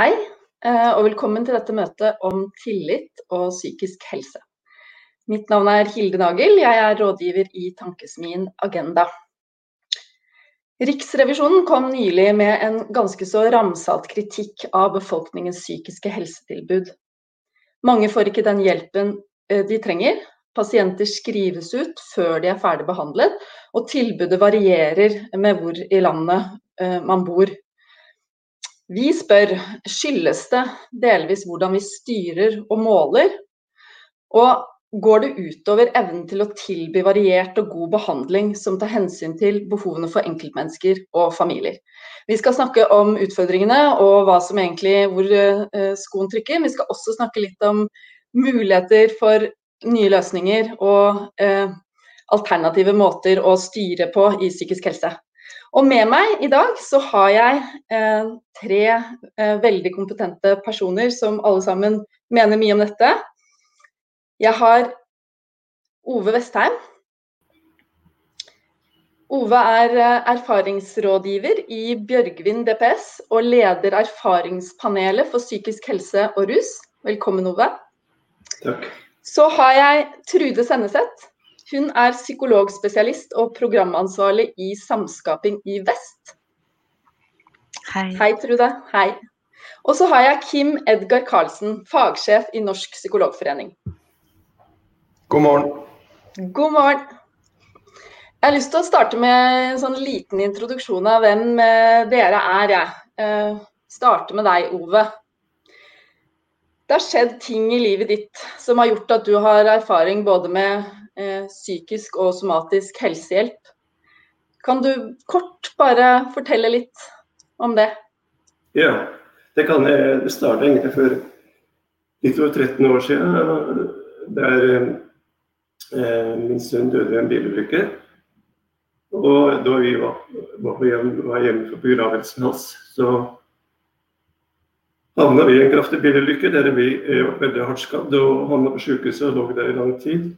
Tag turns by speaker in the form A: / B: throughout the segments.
A: Hei, eh, og velkommen til dette møtet om tillit og psykisk helse. Mitt navn er Hilde Nagel, jeg er rådgiver i Tankesmien Agenda. Riksrevisjonen kom nylig med en ganske så ramsalt kritikk av befolkningens psykiske helsetilbud. Mange får ikke den hjelpen eh, de trenger. Pasienter skrives ut før de er ferdig behandlet, og tilbudet varierer med hvor i landet eh, man bor. Vi spør skyldes det delvis hvordan vi styrer og måler, og går det utover evnen til å tilby variert og god behandling som tar hensyn til behovene for enkeltmennesker og familier. Vi skal snakke om utfordringene og hva som egentlig, hvor uh, skoen trykker. Vi skal også snakke litt om muligheter for nye løsninger og eh, alternative måter å styre på i psykisk helse. Og med meg i dag så har jeg eh, tre eh, veldig kompetente personer som alle sammen mener mye om dette. Jeg har Ove Vestheim. Ove er eh, erfaringsrådgiver i Bjørgvin DPS og leder erfaringspanelet for psykisk helse og rus. Velkommen, Ove.
B: Takk.
A: Så har jeg Trude Senneset. Hun er psykologspesialist og programansvarlig i Samskaping i Vest.
C: Hei.
A: Hei, Trude. Hei. Og så har jeg Kim Edgar Karlsen, fagsjef i Norsk psykologforening.
B: God morgen.
A: God morgen. Jeg har lyst til å starte med en sånn liten introduksjon av hvem eh, dere er. Jeg. starter starte med deg, Ove. Det har skjedd ting i livet ditt som har gjort at du har erfaring både med eh, psykisk og somatisk helsehjelp. Kan du kort bare fortelle litt om det?
B: Ja, det kan jeg. Det starta egentlig for litt over 13 år siden. Der eh, min sønn døde i en bilulykke. Og da vi var, var hjemme, var hjemme for begravelsen hans, så havna vi i en kraftig bilulykke der vi var veldig hardt skadd og havna på sykehuset og lå der i lang tid.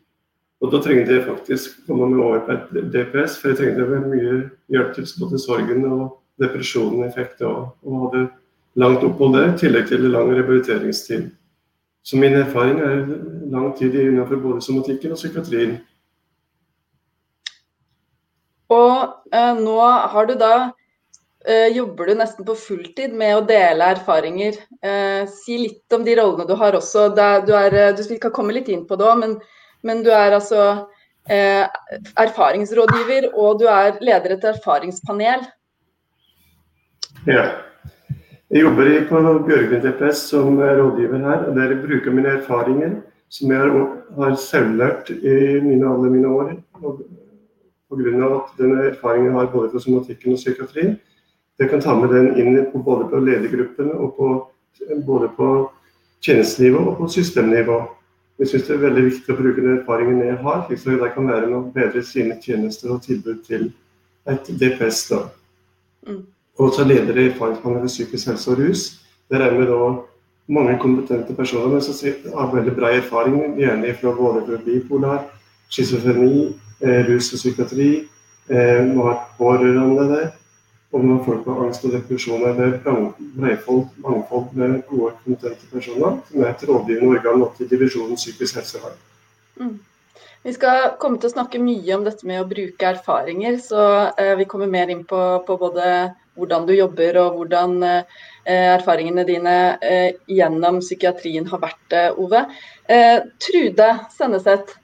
B: Og da trengte jeg faktisk komme meg over på et DPS, for jeg trengte mye hjelp til både sorgen og depresjonen jeg fikk da. Og hadde langt opphold der, i tillegg til lang rehabiliteringstid. Så min erfaring er lang tid innenfor både somatikken og psykiatrien.
A: Og eh, nå har du da eh, jobber du nesten på fulltid med å dele erfaringer. Eh, si litt om de rollene du har også. Er, du, er, du skal komme litt inn på det òg, men, men, du er altså eh, erfaringsrådgiver og du er leder et erfaringspanel.
B: Ja. Jeg jobber på Bjørgvin DPS som rådgiver her. og Der bruker mine erfaringer som jeg har selvlært i mine, alle mine år. Pga. at den erfaringen jeg har både fra somatikken og psykiatrien, jeg kan ta med den inn på både på ledergruppene og på, både på tjenestenivå og på systemnivå. Jeg syns det er veldig viktig å bruke den erfaringen jeg har, slik at de kan være med å bedre sine tjenester og tilbud til et DPS. da. Mm. Og så leder jeg erfaringspanelet for psykisk helse og rus. Der er vi da mange kompetente personer men som har veldig bred erfaring, gjerne fra både for bipolar, schizofreni, eh, rus og psykiatri. Eh, vi har pårørende der om når folk har angst og depresjon eller bredfold, mangfold med gode, kompetente personer, som er et rådgivende organ til divisjonen psykisk helsevern. Mm.
A: Vi skal komme til å snakke mye om dette med å bruke erfaringer, så eh, vi kommer mer inn på, på, både hvordan du jobber og hvordan eh, erfaringene dine eh, gjennom psykiatrien har vært, Ove. Eh, Trude Senneset,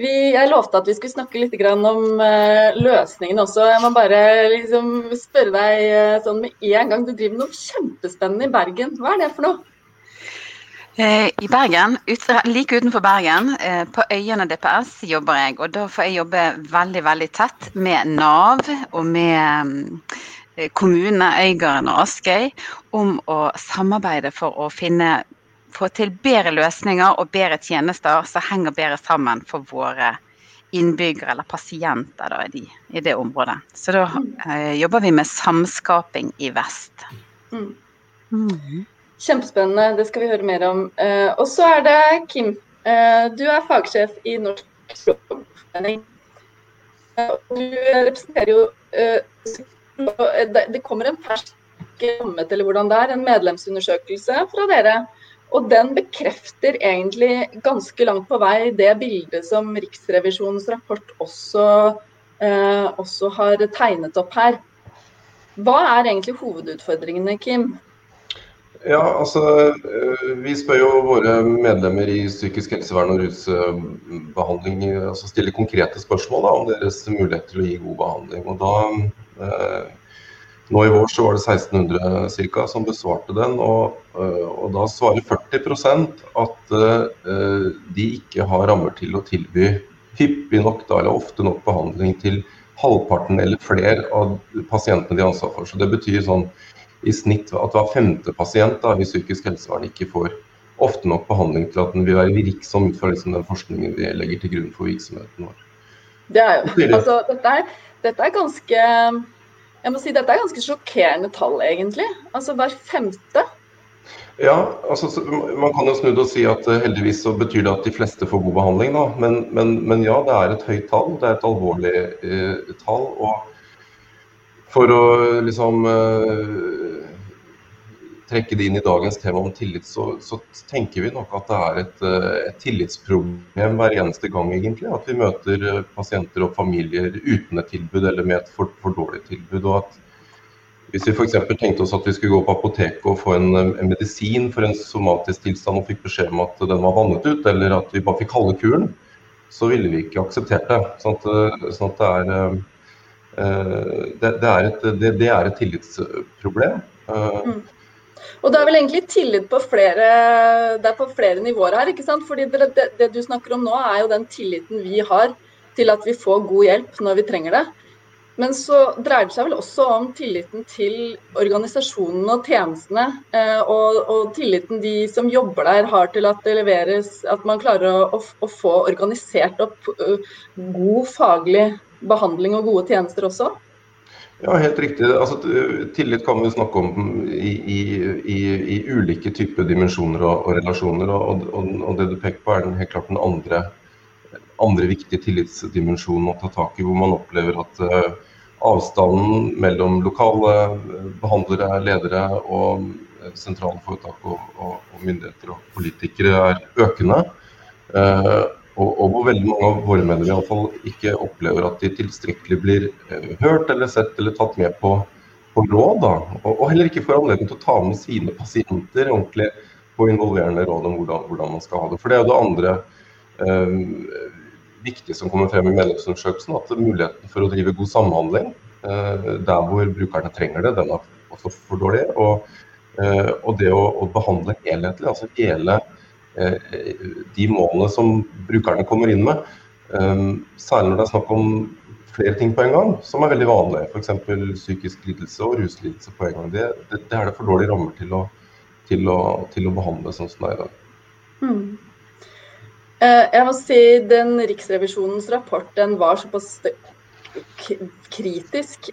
A: vi, jeg lovte at vi skulle snakke litt om uh, løsningen også. Jeg må bare liksom, spørre deg uh, sånn med en gang. Du driver med noe kjempespennende i Bergen. Hva er det for noe?
C: Eh, I Bergen, ut, like utenfor Bergen, på Øyene DPS jobber jeg. Og da får jeg jobbe veldig veldig tett med Nav og med kommunene Øygarden og Askøy om å samarbeide for å finne få til bedre løsninger og bedre tjenester som henger bedre sammen for våre innbyggere eller pasienter da, i, i, det området. Så da eh, jobber vi med samskaping i vest. Mm.
A: Mm. Kjempespennende, det skal vi høre mer om. Eh, og så er det Kim. Eh, du er fagsjef i Norsk Språkforening. Eh, du representerer jo eh, det, det kommer en fersk ikke rammet, eller hvordan det er, en medlemsundersøkelse fra dere. Og den bekrefter egentlig ganske langt på vei det bildet som Riksrevisjonens rapport også, eh, også har tegnet opp her. Hva er egentlig hovedutfordringene, Kim?
D: Ja, altså eh, Vi spør jo våre medlemmer i psykisk helsevern og rusbehandling altså stiller konkrete spørsmål da, om deres mulighet til å gi god behandling. Og da, eh, Nå i vår så var det 1600 cirka, som besvarte den, og, eh, og da svarer 40 at uh, de ikke har rammer til å tilby hyppig nok da, eller ofte nok behandling til halvparten eller flere av pasientene de har ansvar for. Så det betyr sånn i snitt at hver femte pasient da, i psykisk helsevern ikke får ofte nok behandling til at den vil være virksom ut fra liksom den forskningen vi legger til grunn for virksomheten vår.
A: Det er jo, altså, dette, er, dette er ganske jeg må si Dette er ganske sjokkerende tall, egentlig. Altså Hver femte.
D: Ja, altså, Man kan jo snu det og si at uh, heldigvis så betyr det at de fleste får god behandling. da, Men, men, men ja, det er et høyt tall. Det er et alvorlig eh, tall. og For å liksom uh, trekke det inn i dagens tema om tillit, så, så tenker vi nok at det er et, eh, et, tillitsproblem hver eneste gang, egentlig. At vi møter eh, pasienter og familier uten et tilbud eller med et for, for dårlig tilbud. og at hvis vi f.eks. tenkte oss at vi skulle gå på apoteket og få en, en, medisin for en somatisk tilstand og fikk beskjed om at den var vannet ut, eller at vi bare fikk halve kuren, så ville vi ikke akseptert det. Sånn at, eh, sånn at det, er, det, det, er et, det, er et, tillitsproblem. Mm.
A: Og det er vel egentlig tillit på flere, det er på flere nivåer her. ikke sant? Fordi det, det, det, du snakker om nå, er jo den tilliten vi har til at vi får god hjelp når vi trenger det. Men så dreier det seg vel også om tilliten til organisasjonene og tjenestene. Eh, og, og, tilliten de som jobber der har til at det leveres, at man klarer å, å, få organisert opp uh, god faglig behandling og gode tjenester også.
D: Ja, helt riktig. Altså, tillit kan vi snakke om i, i, i, ulike typer dimensjoner og, og relasjoner. Og, og, og, det du peker på er den, helt klart den andre, andre viktige tillitsdimensjonen å ta tak i, hvor man opplever at uh, avstanden mellom lokale behandlere, ledere og sentrale foretak og, myndigheter og politikere er økende. Uh, og, og, hvor veldig mange av våre medlemmer fall ikke opplever at de tilstrekkelig blir eh, hørt eller sett eller tatt med på, på råd. Og, og, heller ikke får anledning til å ta med sine pasienter ordentlig på involverende råd om hvordan, hvordan, man skal ha det. For det er jo det andre eh, viktige som kommer frem i medlemsundersøkelsen, at muligheten for å drive god samhandling eh, der hvor brukerne trenger det, den er også for dårlig. Og, eh, og det å, å behandle helhetlig, altså hele de målene som brukerne kommer inn med. Eh, særlig når det er snakk om flere ting på en gang, som er veldig vanlig. F.eks. psykisk lidelse og ruslidelse på en gang. Det, det, det, er det for dårlige rammer til å, til å, til å behandle sånn som det er i dag. Mm.
A: Eh, jeg må si den Riksrevisjonens rapport den var såpass kritisk.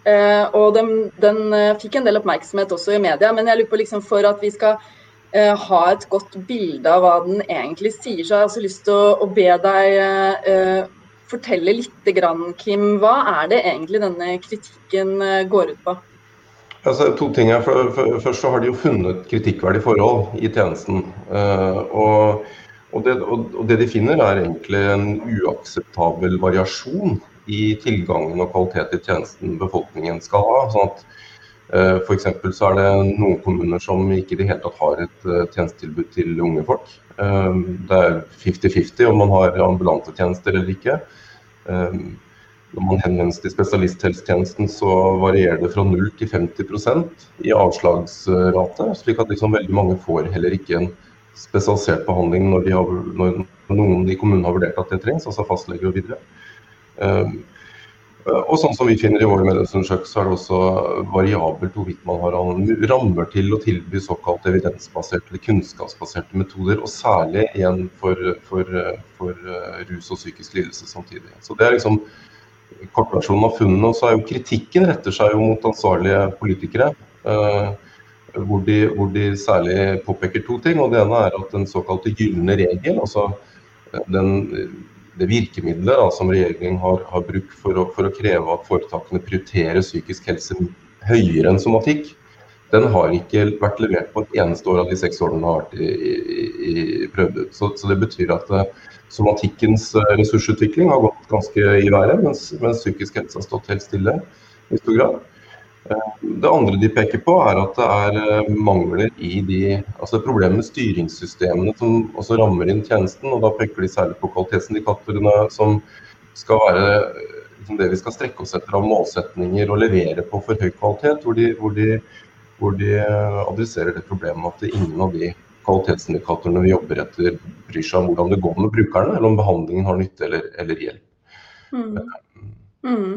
A: Og den, den fikk en del oppmerksomhet også i media. Men jeg lurer på liksom for at vi skal eh, ha et godt bilde av hva den egentlig sier. Så jeg har også lyst til å, å be deg eh, fortelle litt, grann, Kim. Hva er det egentlig denne kritikken eh, går ut på?
D: Altså, to ting her. Først så har de jo funnet kritikkverdige forhold i tjenesten. Og, og, det, og, det, de finner, er egentlig en uakseptabel variasjon i tilgangen og kvalitet i tjenesten befolkningen skal ha. sånn at Eh, F.eks. så er det noen kommuner som ikke i det hele tatt har et eh, tjenestetilbud til unge folk. Eh, det er 50-50 om man har ambulansetjenester eller ikke. Når man henvender seg til spesialisthelsetjenesten, så varierer det fra 0 til 50% i avslagsrate. Slik at liksom veldig mange får heller ikke en spesialisert behandling når, har, når noen i kommunen har vurdert at det trengs, altså fastleger og videre. Og sånn som vi finner i våre medlemsundersøkelser, er det også variabelt hvorvidt man har rammer til å tilby såkalt evidensbaserte eller kunnskapsbaserte metoder, og særlig igjen for, for, for eh, rus og psykisk lidelse samtidig. Så Det er liksom kortversjonen av funnene. Og så er jo kritikken retter seg jo mot ansvarlige politikere. Eh, hvor, de, hvor de særlig påpeker to ting. og Det ene er at den såkalte gylne regel, altså den det virkemidlet da, som regjeringen har, har brukt for å, for å, kreve at foretakene prioriterer psykisk helse høyere enn somatikk, den har ikke vært levert på et eneste år av de seks årene den har vært i, i, i prøvd ut. Så, så, det betyr at uh, somatikkens uh, ressursutvikling har gått ganske i været, mens, mens, psykisk helse har stått helt stille i stor grad. Uh, det andre de peker på, er at det er mangler i de altså problemer med styringssystemene som også rammer inn tjenesten. og Da peker de særlig på kvalitetsindikatorene som skal være liksom det vi skal strekke oss etter av målsetninger og levere på for høy kvalitet. hvor de, hvor de hvor de adresserer det problemet at ingen av de kvalitetsindikatorene vi jobber etter, bryr seg om hvordan det går med brukerne, eller om behandlingen har nytte eller, eller hjelp. Mm.
A: Mm.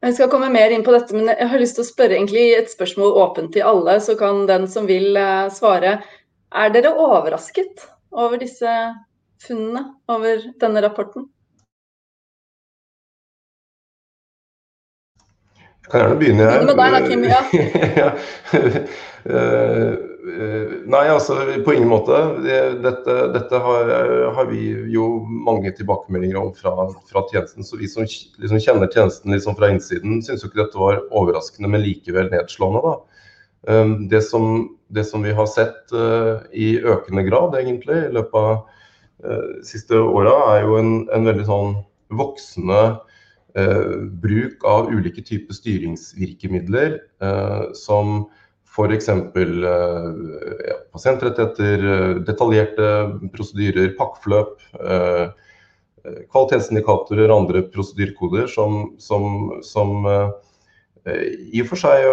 A: Jeg skal komme mer inn på dette, men jeg har lyst til å spørre egentlig et spørsmål åpent til alle, så kan den som vil uh, svare. Er dere overrasket over disse funnene, over denne rapporten?
D: Jeg kan gjerne begynne,
A: jeg. Med deg da, Kim. Ja.
D: Eh, eh, nei, altså på ingen måte. Dette, dette har, har, vi jo mange tilbakemeldinger om fra, fra tjenesten. Så vi som liksom kjenner tjenesten liksom fra innsiden, syns jo ikke dette var overraskende, men likevel nedslående. da. Eh, det som, det som vi har sett i økende grad egentlig i løpet av siste åra, er jo en, en veldig sånn voksende Eh, bruk av ulike typer styringsvirkemidler, eh, som f.eks. Eh, ja, pasientrettigheter, detaljerte prosedyrer, pakkeforløp, kvalitetsindikatorer og andre prosedyrkoder som, som, som i og for seg,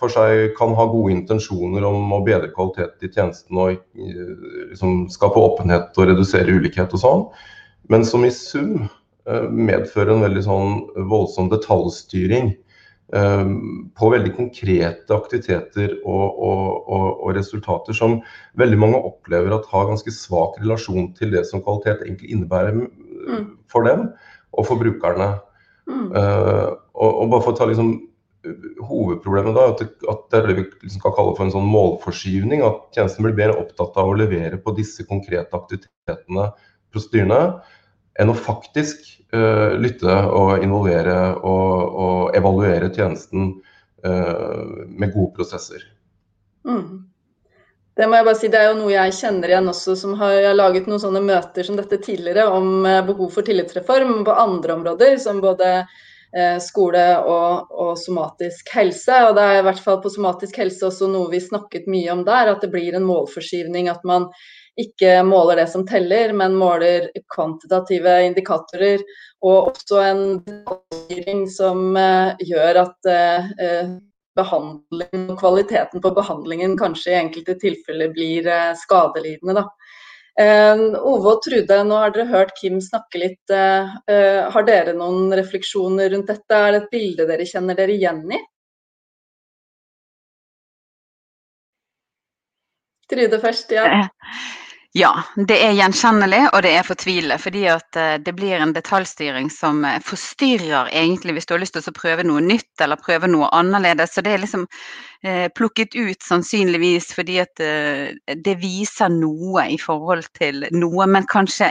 D: for seg, kan ha gode intensjoner om å bedre kvalitet i tjenesten og liksom, skape åpenhet og redusere ulikhet og sånn, men som i sum Eh, medfører en veldig sånn voldsom detaljstyring eh, på veldig konkrete aktiviteter og, og, og, og, resultater som veldig mange opplever at har ganske svak relasjon til det som kvalitet egentlig innebærer mm. for dem og for brukerne. Mm. Uh, og, bare for å ta liksom Hovedproblemet da, at det, at det er det vi liksom kan kalle for en sånn målforskyvning. At tjenesten blir mer opptatt av å levere på disse konkrete aktivitetene, prosedyrene, enn å faktisk uh, lytte og involvere og, og evaluere tjenesten uh, med gode prosesser. Mm.
A: Det må jeg bare si, det er jo noe jeg kjenner igjen også, som har, laget noen sånne møter som dette tidligere om uh, behov for tillitsreform på andre områder, som både skole og, og, somatisk helse. Og det er i hvert fall på somatisk helse også noe vi snakket mye om der, at det blir en målforskyvning. At man ikke måler det som teller, men måler kvantitative indikatorer. Og også en styring som uh, gjør at uh, behandling og kvaliteten på behandlingen kanskje i enkelte tilfeller blir skadelidende. Da. Ove og Trude, nå har dere hørt Kim snakke litt. har dere noen refleksjoner rundt dette? Er det et bilde dere kjenner dere igjen i? Trude først, ja.
C: Ja, det er gjenkjennelig og det er fortvilende. Fordi at eh, det blir en detaljstyring som eh, forstyrrer egentlig hvis du har lyst til å prøve noe nytt eller prøve noe annerledes. Så det er liksom eh, plukket ut sannsynligvis fordi at eh, det viser noe i forhold til noe, men kanskje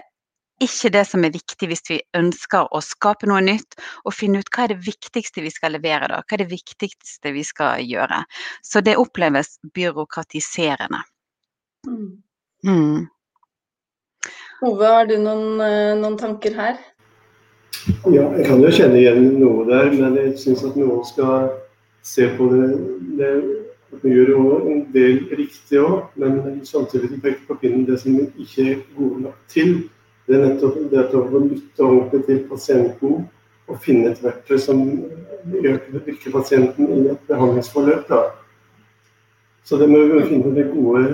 C: ikke det som er viktig hvis vi ønsker å skape noe nytt og finne ut hva er det viktigste vi skal levere da, hva er det viktigste vi skal gjøre. Så det oppleves byråkratiserende. Mm. Mm.
A: Ove, har du noen, eh, noen, tanker her?
B: Ja, jeg kan jo kjenne igjen noe der, men jeg syns at noen skal se på det, det Vi gjør jo en del riktig òg, men samtidig peker på pinnen det som vi ikke er gode nok til. Det er nettopp det å lytte ordentlig til pasienten og finne et verktøy som virker pasienten i et behandlingsforløp. Da. Så det må vi finne det gode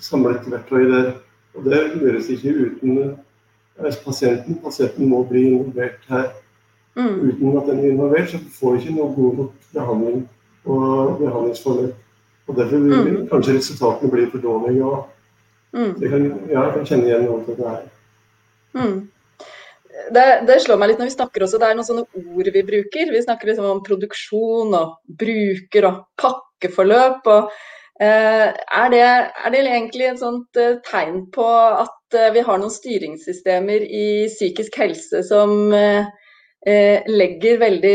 B: samlet verktøy der. Og det gjøres ikke uten eh, pasienten. Pasienten må bli involvert her. Mm. Uten at den er involvert, så får vi ikke noe god nok behandling og behandlingsforløp. Og Derfor vil mm. kanskje resultatene bli for dårlige. Og mm. jeg, kan, ja, jeg kan kjenne igjen noe til det her.
A: Mm. Det, det, slår meg litt når vi snakker også, det er noen sånne ord vi bruker. Vi snakker liksom om produksjon og bruker og pakkeforløp. og er det, er det, egentlig et sånt eh, tegn på at eh, vi har noen styringssystemer i psykisk helse som eh, legger veldig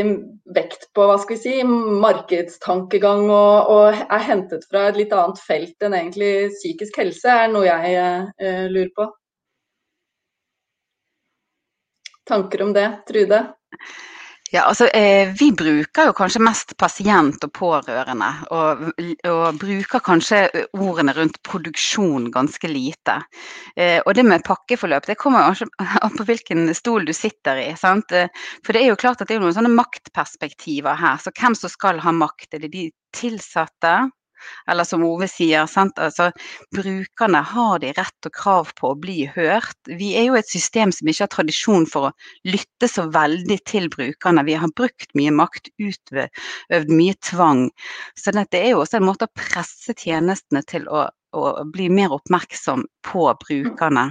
A: vekt på hva skal vi si, markedstankegang og, og, er hentet fra et litt annet felt enn egentlig psykisk helse, er noe jeg eh, lurer på. Tanker om det, Trude?
C: Ja, altså eh, Vi bruker jo kanskje mest pasient og pårørende, og, og, bruker kanskje ordene rundt produksjon ganske lite. Eh, og det med pakkeforløp, det kommer jo an på hvilken stol du sitter i. sant? For det er jo klart at det er noen sånne maktperspektiver her. Så hvem som skal ha makt? Er det de tilsatte? Eller som Ove sier, altså, brukerne har de rett og krav på å bli hørt. Vi er jo et system som ikke har tradisjon for å lytte så veldig til brukerne. Vi har brukt mye makt, utøvd mye tvang. Så det er jo også en måte å presse tjenestene til å, å bli mer oppmerksom på brukerne.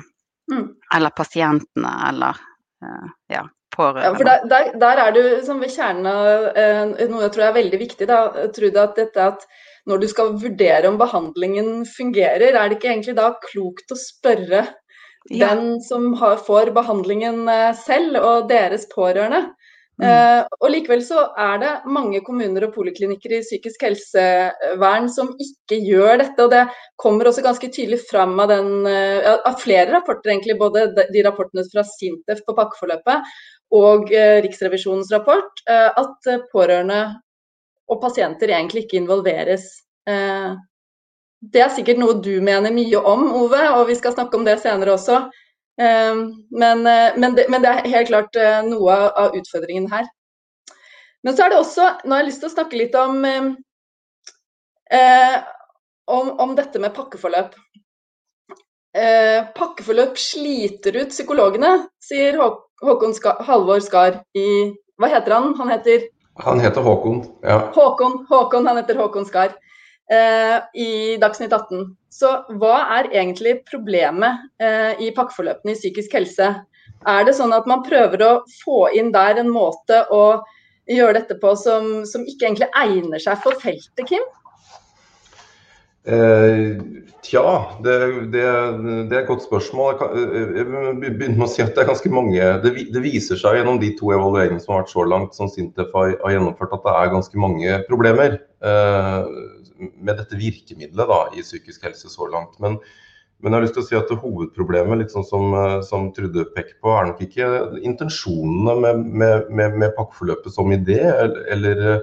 C: Mm. Eller pasientene, eller uh, ja.
A: Ja, for der, der, der, er du som ved kjernen av eh, noe jeg tror er veldig viktig. Da, Trude, at dette at når du skal vurdere om behandlingen fungerer, er det ikke egentlig da klokt å spørre ja. den som har, får behandlingen eh, selv, og deres pårørende? Mm. Eh, og Likevel så er det mange kommuner og poliklinikker i psykisk helsevern som ikke gjør dette. og Det kommer også ganske tydelig fram av, den, uh, av flere rapporter, egentlig, både de rapportene fra Sintef på pakkeforløpet og uh, Riksrevisjonens rapport, at pårørende og pasienter egentlig ikke involveres. Eh, det er sikkert noe du mener mye om, Ove, og vi skal snakke om det senere også. Eh, men, eh, men, det, men det, er helt klart noe av utfordringen her. Men så er det også Nå har jeg lyst til å snakke litt om, om, om dette med pakkeforløp. pakkeforløp sliter ut psykologene, sier Håkon Halvor Skar i Hva heter han? Han heter
D: han heter Håkon, ja.
A: Håkon, Håkon han heter Håkon Skar. Eh, i Dagsnytt 18. Så hva er egentlig problemet eh, i pakkeforløpene i psykisk helse? Er det sånn at man prøver å få inn der en måte å gjøre dette på som, som ikke egentlig egner seg for feltet, Kim?
D: Eh, tja, det, det, det, er et godt spørsmål. Jeg begynner med å si at Det er ganske mange, det, det, viser seg gjennom de to evalueringene som har vært så langt, som Sintef har, har gjennomført, at det er ganske mange problemer eh, med dette virkemidlet da, i psykisk helse så langt. Men, men, jeg har lyst til å si at hovedproblemet litt sånn som, eh, som Trude peker på, er nok ikke intensjonene med, med, med, med pakkeforløpet som idé, eller eller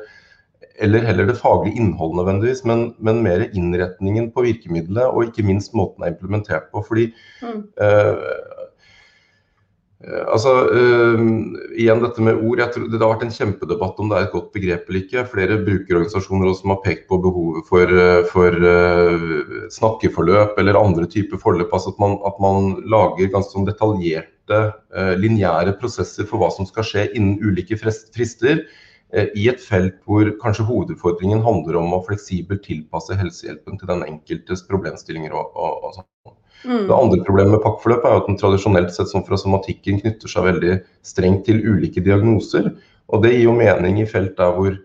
D: heller det faglige innholdet nødvendigvis, men, men, mer innretningen på virkemidlet og ikke minst måten det er implementert på. Fordi mm. uh, altså, uh, igjen dette med ord. jeg tror Det har vært en kjempedebatt om det er et godt begrep eller ikke. Flere brukerorganisasjoner også som har pekt på behovet for, for uh, snakkeforløp eller andre typer forløp. altså At man, at man lager ganske sånn detaljerte, lineære prosesser for hva som skal skje innen ulike frister Eh, i et felt hvor kanskje hovedutfordringen handler om å fleksibelt tilpasse helsehjelpen til den enkeltes problemstillinger. og, og, og sånn. Mm. Det andre problemet med pakkeforløp er at den tradisjonelt sett som fra somatikken knytter seg veldig strengt til ulike diagnoser. Og det gir jo mening i felt der hvor,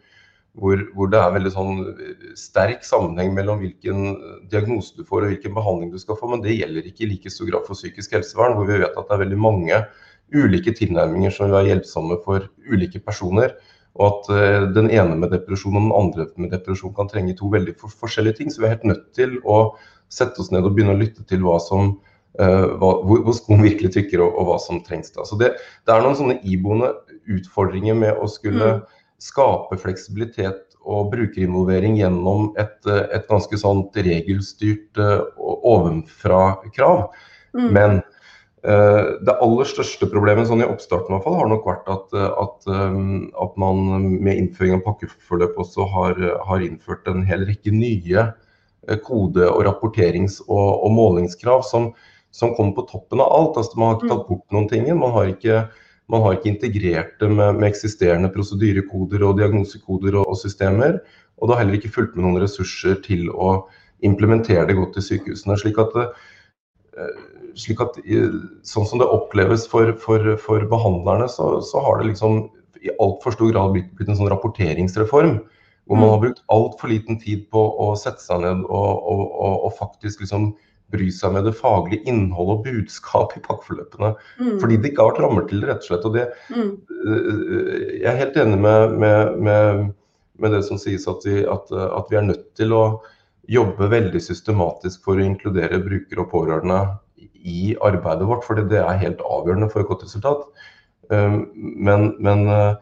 D: hvor, hvor det er veldig sånn eh, sterk sammenheng mellom hvilken diagnose du får og hvilken behandling du skal få, men det gjelder ikke i like stor grad for psykisk helsevern, hvor vi vet at det er veldig mange ulike tilnærminger som vil være hjelpsomme for ulike personer. Og at uh, den ene med depresjon og den andre med depresjon kan trenge to veldig for forskjellige ting. Så vi er helt nødt til å sette oss ned og begynne å lytte til hva som, uh, hva, hvor, hvor skoen virkelig tykker og, og, hva som trengs. Da. Så det, det, er noen sånne iboende utfordringer med å skulle mm. skape fleksibilitet og brukerinvolvering gjennom et, et ganske sånt regelstyrt ovenfra-krav. Mm. Men Eh, det aller største problemet sånn i oppstarten i hvert fall, har nok vært at, eh, at, eh, at man med innføring av pakkeforløp også har, har, innført en hel rekke nye kode- og rapporterings- og, og målingskrav som, som, kommer på toppen av alt. Altså, man har ikke tatt mm. bort noen ting. Man har ikke, man har ikke integrert det med, med, eksisterende prosedyrekoder og diagnosekoder og, og, systemer. Og det har heller ikke fulgt med noen ressurser til å implementere det godt i sykehusene. slik at slik at Sånn som det oppleves for, for, for behandlerne, så, så, har det liksom i altfor stor grad blitt, blitt, en sånn rapporteringsreform. Hvor man mm. har brukt altfor liten tid på å sette seg ned og, og, og, og faktisk liksom bry seg med det faglige innholdet og budskapet i pakkeforløpene.
A: Mm.
D: Fordi det ikke har vært rammer til det, rett og slett. Og det,
A: Mm.
D: øh, jeg er helt enig med, med, med, med det som sies at vi, at, at vi er nødt til å jobbe veldig systematisk for å inkludere brukere og pårørende i arbeidet vårt, for det er helt avgjørende for et godt resultat. Um, Men, men, uh,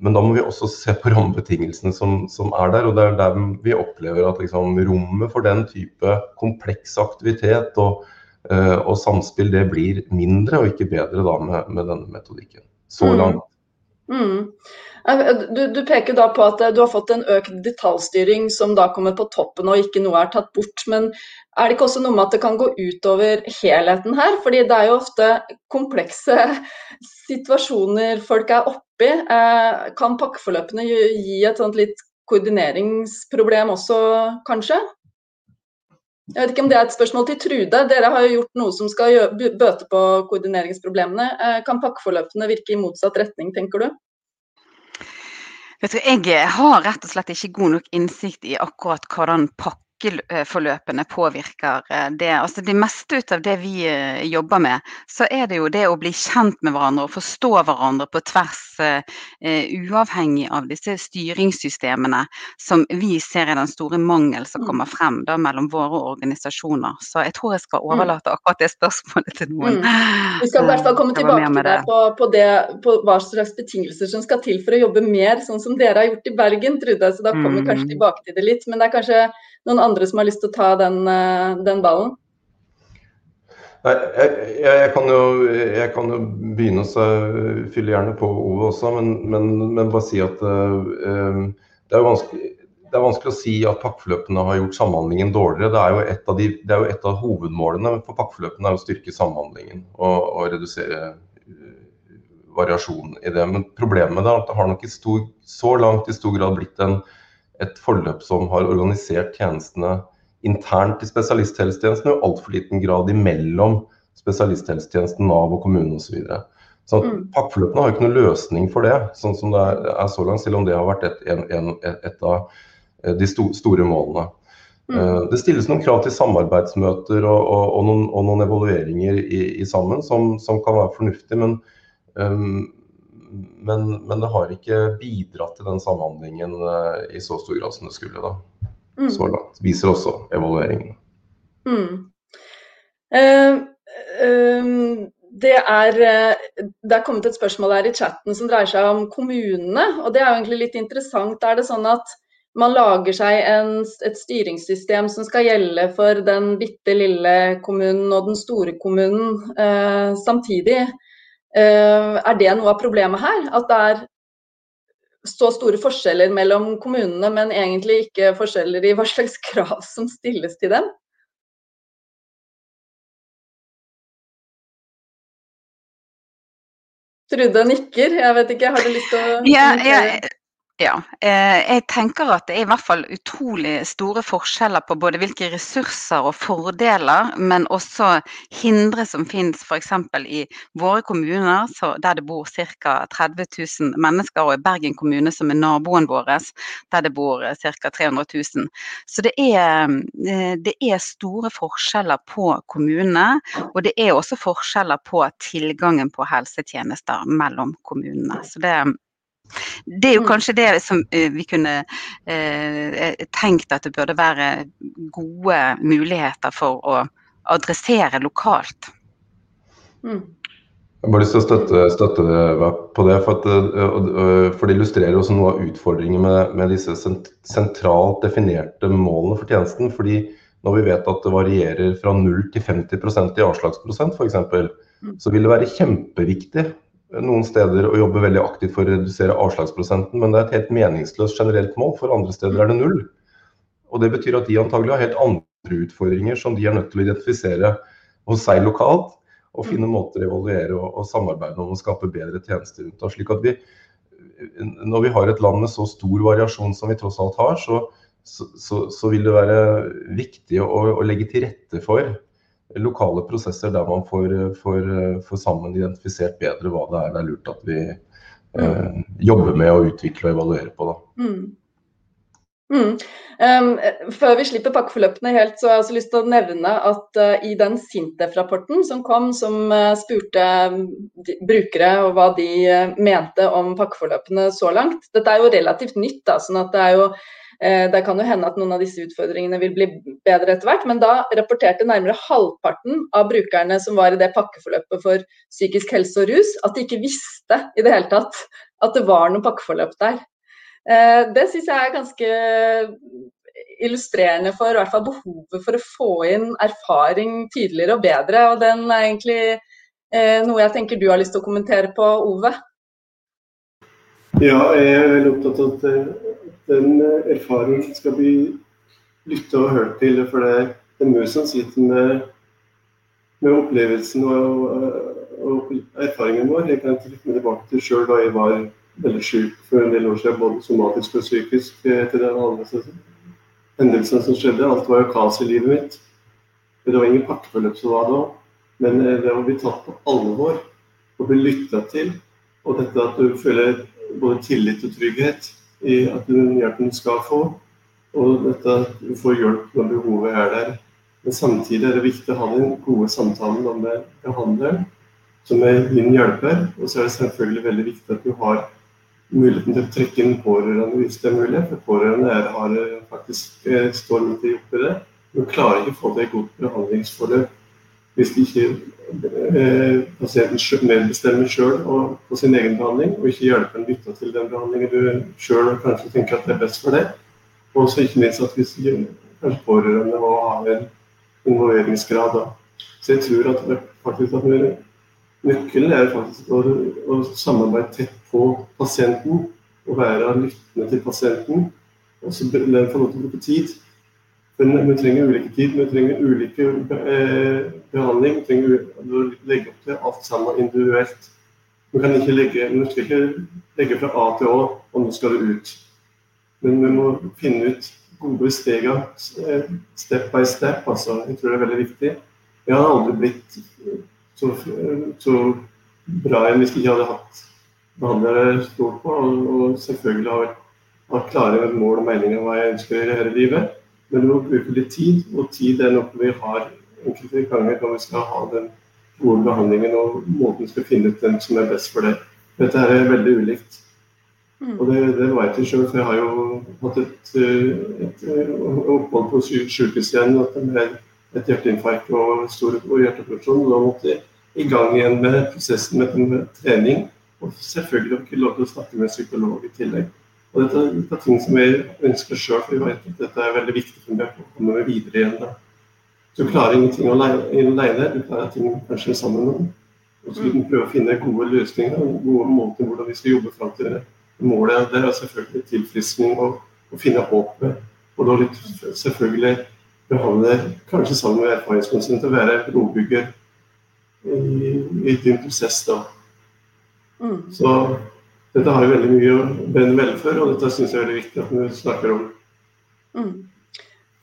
D: men da må vi også se på rammebetingelsene som, som er der. og Det er der vi opplever at liksom, rommet for den type kompleks aktivitet og, uh, og samspill det blir mindre og ikke bedre da med, med denne metodikken. Så
A: Mm.
D: langt.
A: Mm. Eh, Du, du peker da på at eh, du har fått en økt detaljstyring som da kommer på toppen og ikke noe er tatt bort. Men er det ikke også noe med at det kan gå utover helheten her? Fordi det er jo ofte komplekse situasjoner folk er oppi. Eh, Kan pakkeforløpene gi et sånt litt koordineringsproblem også, kanskje? Jeg vet ikke om det er et spørsmål til Trude. Dere har jo gjort noe som skal bøte på koordineringsproblemene. Eh, Kan pakkeforløpene virke i motsatt retning, tenker du?
C: Vet du, jeg har rett og slett ikke god nok innsikt i akkurat hvordan pakkeforløpene påvirker eh, det. Altså det meste ut av det vi eh, jobber med, så er det jo det å bli kjent med hverandre og forstå hverandre på tvers, eh, uavhengig av disse styringssystemene som vi ser er den store mangel som
A: Mm.
C: kommer frem da mellom våre organisasjoner. Så jeg tror jeg skal overlate akkurat det spørsmålet til noen.
A: Mm. Vi skal i hvert fall komme tilbake til det på, på det på hva slags betingelser som skal til for å jobbe mer, sånn som dere har gjort i Bergen, Trude. Så da kommer vi kanskje
C: Mm.
A: tilbake til det litt. Men det er kanskje noen andre som har lyst til å ta den, eh, den ballen.
D: Nei, jeg, jeg, kan jo, jeg kan jo begynne å fylle gjerne på Ove også, men, men, men bare si at eh, det, er vanskelig, det er vanskelig å si at pakkeforløpene har gjort samhandlingen dårligere. Det er jo et av, de, jo et av hovedmålene for pakkeforløpene er å styrke samhandlingen og, og redusere variasjonen i det. Men problemet er at det har nok i stor, så langt i stor grad blitt en, et forløp som har organisert tjenestene internt i spesialisthelsetjenesten og i altfor liten grad imellom spesialisthelsetjenesten, Nav og kommunen osv. Så, videre. så
A: Mm.
D: pakkeforløpene har ikke noen løsning for det, sånn som det er, så langt, selv om det har vært et, en, en, et av eh, de sto, store målene.
A: Mm.
D: Eh, Det stilles noen krav til samarbeidsmøter og, og, og, noen, og noen evalueringer i, i sammen som, som kan være fornuftig, men, um, men, men det har ikke bidratt til den samhandlingen eh, i så stor grad som det skulle. da,
A: Mm.
D: så langt. Viser også evalueringene.
A: Mm. Uh, ehm, det, er, eh, det er kommet et spørsmål her i chatten som dreier seg om kommunene. og Det er jo egentlig litt interessant. Er det sånn at man lager seg en, et styringssystem som skal gjelde for den bitte lille kommunen og den store kommunen eh, samtidig? Eh, er det noe av problemet her? At det er så store forskjeller mellom kommunene, men egentlig ikke forskjeller i hva slags krav som stilles til dem? Trude nikker. Jeg vet ikke, har du lyst til å
C: Ja, ja? Ja. Eh, jeg tenker at det er i hvert fall utrolig store forskjeller på både hvilke ressurser og fordeler, men også hindre som finnes f.eks. i våre kommuner, der det bor ca. 30 000 mennesker, og i Bergen kommune, som er naboen vår, der det bor ca. 300 000. Så det er, eh, det er store forskjeller på kommunene, og det er også forskjeller på tilgangen på helsetjenester mellom kommunene. Så det, det er jo
A: Mm.
C: kanskje det som eh, vi kunne eh, tenkt at det burde være gode muligheter for å adressere lokalt.
A: Mm.
D: Jeg har bare lyst til å støtte, støtte deg på det, for, at, øh, for det illustrerer også noe av utfordringen med, med disse sent- sentralt definerte målene for tjenesten. fordi når vi vet at det varierer fra 0 til 50% i avslagsprosent f.eks.,
A: Mm.
D: så vil det være kjempeviktig noen steder å jobbe veldig aktivt for å redusere avslagsprosenten, men det er et helt meningsløst generelt mål. For andre steder er det null. Og Det betyr at de antagelig har helt andre utfordringer som de er nødt til å identifisere hos seg lokalt og finne måter å evaluere og, og samarbeide om å skape bedre tjenester rundt. oss. Slik at vi, når vi har et land med så stor variasjon som vi tross alt har, så, så, så, vil det være viktig å, å, legge til rette for lokale prosesser der man får, får, får sammen identifisert bedre hva det er det er lurt at vi eh, jobber med å utvikle og evaluere på. Da.
A: Mm. Mm. Um, før vi slipper pakkeforløpene helt, så har jeg også lyst til å nevne at uh, i den Sintef-rapporten som kom, som uh, spurte de, brukere og hva de uh, mente om pakkeforløpene så langt Dette er jo relativt nytt, da, sånn at det er jo det kan jo hende at noen av disse utfordringene vil bli bedre etter hvert, men da rapporterte nærmere halvparten av brukerne som var i det pakkeforløpet for psykisk helse og rus, at de ikke visste i det hele tatt at det var noe pakkeforløp der. Eh, det syns jeg er ganske illustrerende for i hvert fall behovet for å få inn erfaring tydeligere og bedre. Og den er egentlig eh, noe jeg tenker du har lyst til å kommentere på, Ove?
B: Ja, jeg er veldig opptatt av at eh, den erfaringen skal bli lytta og hørt til. For det er en mus som sitter med, med opplevelsen og, og, erfaringen vår. Jeg kan trekke meg tilbake til sjøl da jeg var veldig syk for en del år siden, både somatisk og psykisk. etter den hendelsen som skjedde. Alt var jo kaos i livet mitt. Det var ingen pakkeforløp som var da, men eh, det å bli tatt på alvor og bli lytta til, og dette at du føler både tillit og trygghet i at den hjelpen du skal få, og dette at du får hjelp når behovet er der. Men samtidig er det viktig å ha den gode samtalen med behandleren, som er din hjelper. Og så er det selvfølgelig veldig viktig at du har muligheten til å trekke inn pårørende hvis det er mulig. For pårørende er, har faktisk eh, står midt oppi det. Men klarer ikke å få til et godt behandlingsforløp hvis de ikke eh, pasienten medbestemmer sjøl på sin egen behandling, og ikke hjelper en lytte til den behandlingen du sjøl kanskje tenker at det er best for deg. Og så ikke minst at hvis kanskje pårørende må ha en involveringsgrad. Da. Så jeg tror at, faktisk at nøkkelen er faktisk å, å samarbeide tett på pasienten og være lyttende til pasienten. Og så få lov til å bruke tid. Men vi trenger ulike tid, vi trenger ulike eh, behandling. Vi trenger å legge opp til alt sammen individuelt. Vi kan ikke legge, vi skal ikke legge fra A til Å, og nå skal det ut. Men vi må finne ut gode steg eh, step by step. Altså. Jeg tror det er veldig viktig. Jeg har aldri blitt så, så bra enn hvis jeg ikke hadde hatt behandlere stort på, og, og selvfølgelig har, vært klare mål og meninger om hva jeg ønsker i dette livet. Men du må bruke litt tid, og tid er noe vi har enkelte ganger når vi skal ha den gode behandlingen og måten skal finne ut den som er best for det. Dette her er veldig ulikt. Mm. Og det, det vet jeg sjøl, for jeg har jo hatt et, et, et opphold på sykehus igjen med et hjerteinfarkt og stor hjerteoperasjon. Og da måtte jeg i gang igjen med prosessen med, med trening og selvfølgelig ikke lov til å snakke med psykolog i tillegg. Og dette, dette er ting som vi ønsker sjøl, for vi vet at dette er veldig viktig for meg å komme videre igjen. da. Du klarer ingenting alene, du klarer ting kanskje sammen med noen. Og så vil vi prøve å finne gode løsninger og gode måter hvordan vi skal jobbe fram til det. Målet det er selvfølgelig tilfriskning og å finne håpet. Og da litt selvfølgelig behandle, kanskje sammen med erfaringskonsulenter, være brobygger i, i din prosess. da. Mm. Så dette har jo veldig mye å brenne vel for, og dette syns jeg er veldig viktig at vi snakker om.
A: Mm.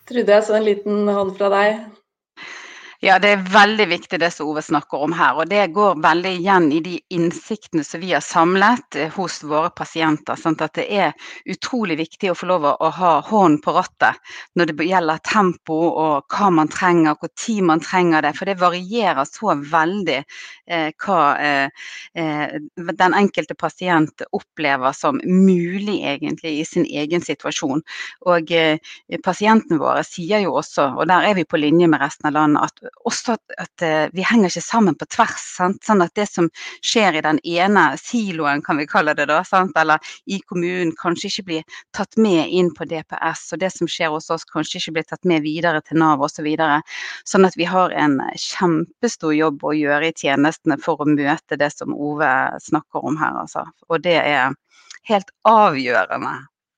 A: Trude, jeg så en liten hånd fra deg.
C: Ja, det er veldig viktig det som Ove snakker om her. Og det går veldig igjen i de innsiktene som vi har samlet eh, hos våre pasienter. Sånn at det er utrolig viktig å få lov å ha hånden på rattet når det gjelder tempo og hva man trenger, hvor tid man trenger det. For det varierer så veldig eh, hva eh, eh, den enkelte pasient opplever som mulig egentlig i sin egen situasjon. Og eh, pasientene våre sier jo også, og der er vi på linje med resten av landet, at også at, at, eh, vi henger ikke sammen på tvers. Sant? Sånn at det som skjer i den ene siloen, kan vi kalle det da, sant? eller i kommunen, kanskje ikke blir tatt med inn på DPS. Og det som skjer hos oss, kanskje ikke blir tatt med videre til Nav osv. Så videre. sånn at vi har en kjempestor jobb å gjøre i tjenestene for å møte det som Ove snakker om her. Altså. Og det er helt avgjørende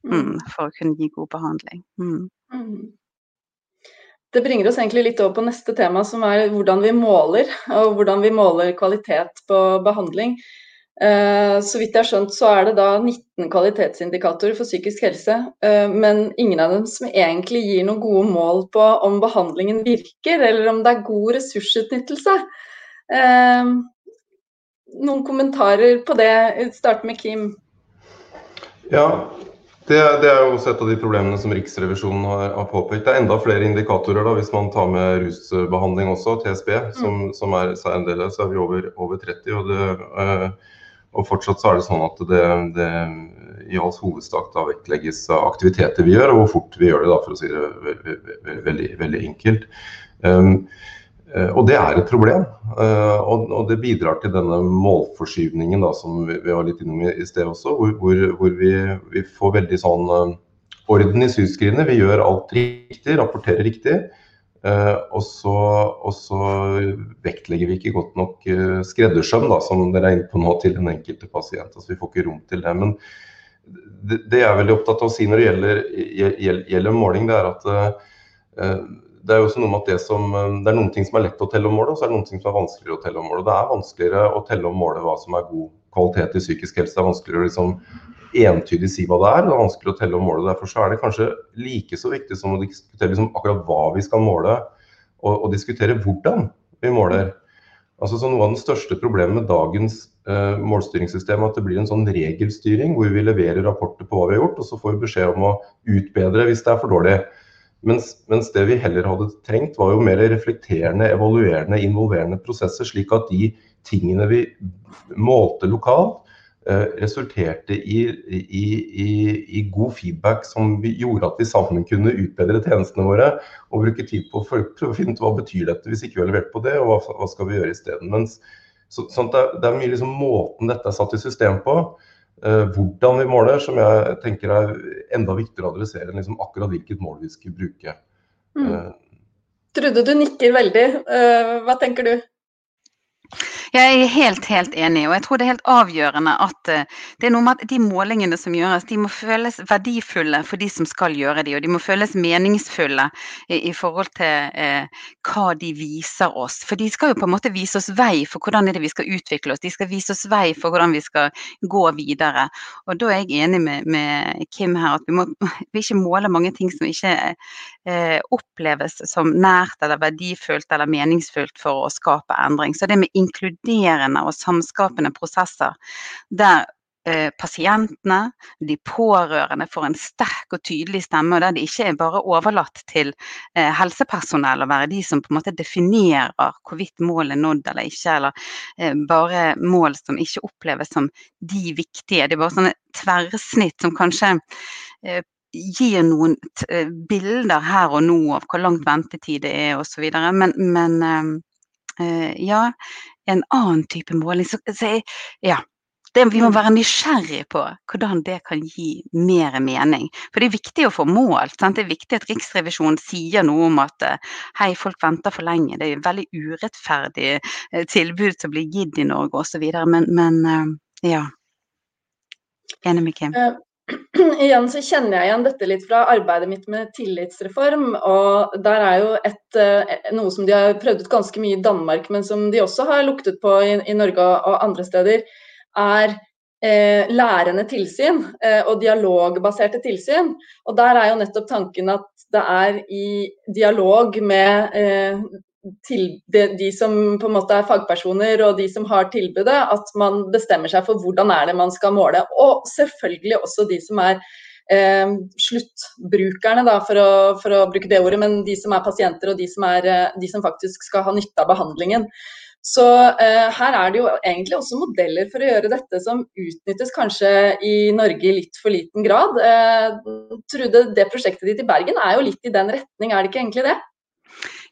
C: mm, mm. for å kunne gi god behandling. Mm.
A: Det bringer oss egentlig litt over på neste tema, som er hvordan vi måler. Og hvordan vi måler kvalitet på behandling. Eh, så vidt jeg har skjønt, så er det da 19 kvalitetsindikatorer for psykisk helse. Eh, men ingen av dem som egentlig gir noen gode mål på om behandlingen virker, eller om det er god ressursutnyttelse. Eh, noen kommentarer på det? Start med Kim.
D: Ja, Det, det, er jo også et av de problemene som Riksrevisjonen har, har, påpekt. Det er enda flere indikatorer da, hvis man tar med rusbehandling også, TSB, som, mm. som er, er en del av så er vi over, over 30. Og, det, øh, og, fortsatt så er det sånn at det, det i all hovedsak da vektlegges aktiviteter vi gjør, og hvor fort vi gjør det, da, for å si det veldig, veldig, veldig enkelt. Um, og det er et problem. Uh, og, det bidrar til denne målforskyvningen da, som vi, var litt innom i, sted også, hvor, hvor, vi, vi, får veldig sånn uh, orden i sysskrivene. Vi gjør alt riktig, rapporterer riktig. Og, så, og, så, vektlegger vi ikke godt nok skreddersøm, da, som dere er inne på nå, til den enkelte pasient. Altså, vi får ikke rom til det. Men det, det jeg er veldig opptatt av å si når det gjelder, gjelder, måling, det er at det er jo også noe med at det, som, det er noen ting som er lett å telle og måle, og så er det noen ting som er vanskeligere å telle og måle. Det er vanskeligere å telle og måle hva som er god kvalitet i psykisk helse. Det er vanskeligere å liksom entydig si hva det er. Det er vanskelig å telle og måle. Derfor så er det kanskje like så viktig som å diskutere liksom akkurat hva vi skal måle, og, og diskutere hvordan vi måler. Altså så Noe av den største problemet med dagens uh, målstyringssystem er at det blir en sånn regelstyring hvor vi leverer rapporter på hva vi har gjort, og så får vi beskjed om å utbedre hvis det er for dårlig. Mens, mens det vi heller hadde trengt, var jo mer reflekterende, evaluerende, involverende prosesser, slik at de tingene vi målte lokalt, Eh, resulterte i, i, i, i, god feedback som gjorde at vi sammen kunne utbedre tjenestene våre og bruke tid på å å finne ut hva betyr dette hvis ikke vi har levert på det, og hva, hva skal vi gjøre isteden. Så, sånn det, det, er mye liksom måten dette er satt i system på, hvordan vi måler, som jeg tenker er enda viktigere å adressere enn liksom akkurat hvilket mål vi skal bruke. Mm.
A: Eh, Trude, du nikker veldig. Uh, hva tenker du?
C: Jeg er helt, helt enig, og jeg tror det er helt avgjørende at uh, det er noe med at de målingene som gjøres, de må føles verdifulle for de som skal gjøre de, og de må føles meningsfulle i, i forhold til eh, hva de viser oss. For de skal jo på en måte vise oss vei for hvordan er det vi skal utvikle oss, de skal vise oss vei for hvordan vi skal gå videre. Og da er jeg enig med, med Kim her, at vi må vi ikke måle mange ting som ikke uh, oppleves som nært eller verdifullt eller meningsfullt for å skape endring. Så det med inkluderende og samskapende prosesser der eh, pasientene, de pårørende får en sterk og tydelig stemme, og der det ikke er bare overlatt til eh, helsepersonell å være de som på en måte definerer hvorvidt målet er nådd eller ikke, eller eh, bare mål som ikke oppleves som de viktige. Det er bare sånne tverrsnitt som kanskje gir noen bilder her og nå av hvor langt ventetid det er osv. Men, men ja, en annen type måling. Så, så ja, det, vi må mm. være nysgjerrige på hvordan det kan gi mer mening. For det er viktig å få målt. Sant? Det er viktig at Riksrevisjonen sier noe om at eh, hei, folk venter for lenge. Det er et veldig urettferdig eh, tilbud som blir gitt i Norge osv. Men, men eh, ja. Enig med Kim.
A: igjen så kjenner jeg igjen dette litt fra arbeidet mitt med tillitsreform. og Der er jo et, eh, noe som de har prøvd ut ganske mye i Danmark, men som de også har luktet på i, i Norge og andre steder, er eh, lærende tilsyn eh, og dialogbaserte tilsyn. Og Der er jo nettopp tanken at det er i dialog med eh, til de, som på en måte er fagpersoner og de som har tilbudet, at man bestemmer seg for hvordan er det man skal måle. Og selvfølgelig også de som er eh, sluttbrukerne, da, for å, for å, bruke det ordet, men de som er pasienter og de som, er, eh, de som faktisk skal ha nytte av behandlingen. Så eh, her er det jo egentlig også modeller for å gjøre dette som utnyttes kanskje i Norge i litt for liten grad. Eh, Trude, det prosjektet ditt i Bergen er jo litt i den retning, er det ikke egentlig det?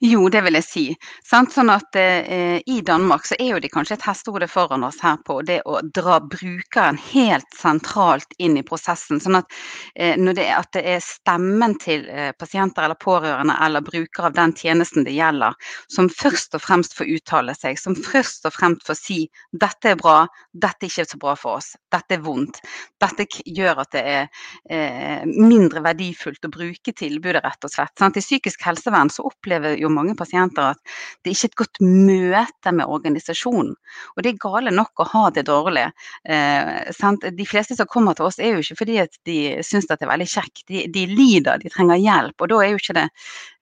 C: Jo, det vil jeg si. Sant? Sånn at eh, I Danmark så er jo de kanskje et hestehode foran oss her på det å dra brukeren helt sentralt inn i prosessen. Sånn at, eh, når det, at det er stemmen til eh, pasienter eller pårørende eller brukere av den tjenesten det gjelder, som først og fremst får uttale seg, som først og fremst får si dette er bra, dette er ikke så bra for oss, dette er vondt. Dette gjør at det er eh, mindre verdifullt å bruke tilbudet, rett og slett. Sant? I psykisk helsevern så opplever jo mange pasienter at det ikke er et godt møte med organisasjonen. Og det er gale nok å ha det dårlig. Eh, de fleste som kommer til oss er jo ikke fordi at de syns det er veldig kjekt, de, de, lider, de trenger hjelp. Og da er jo ikke det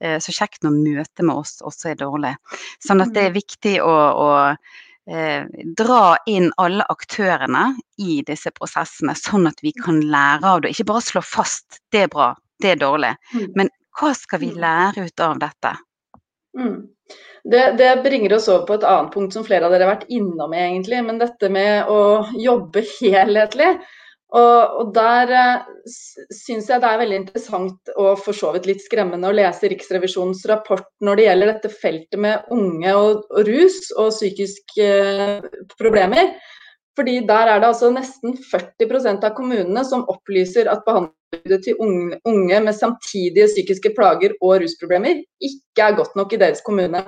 C: eh, så kjekt når møtet med oss også er dårlig. Sånn at det er mm. viktig å, å eh, dra inn alle aktørene i disse prosessene, sånn at vi kan lære av det. Ikke bare slå fast det er bra, det er dårlig,
A: Mm.
C: men hva skal vi
A: Mm.
C: lære ut av dette?
A: Mm. Det, det bringer oss over på et annet punkt som flere av dere har vært innom, egentlig, men dette med å jobbe helhetlig. Og, og der eh, syns jeg det er veldig interessant og for så vidt litt skremmende å lese Riksrevisjonens rapport når det gjelder dette feltet med unge og, og rus og psykiske eh, problemer. Fordi der er det altså nesten 40% av kommunene som opplyser at behandlingstilbudet til unge, med samtidige psykiske plager og rusproblemer ikke er godt nok i deres kommune.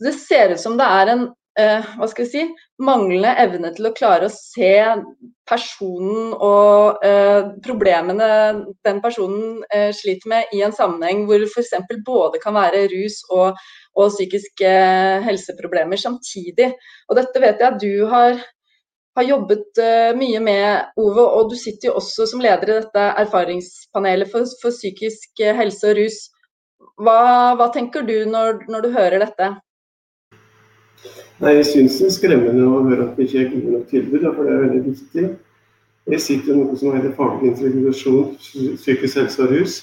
A: Det ser ut som det er en eh, hva skal vi si, manglende evne til å klare å se personen og eh, problemene den personen eh, sliter med i en sammenheng hvor f.eks. både kan være rus og, og psykiske helseproblemer samtidig. Og dette vet jeg at du har, har jobbet eh, mye med, Ove, og du sitter jo også som leder i dette erfaringspanelet for, for psykisk eh, helse og rus. Hva, hva tenker du når, når du hører dette?
B: Nei, Jeg syns det er skremmende å høre at det ikke er gode nok tilbud, for det er veldig viktig. Jeg sitter i noe som heter faglig integrasjon, psykisk helse og rus.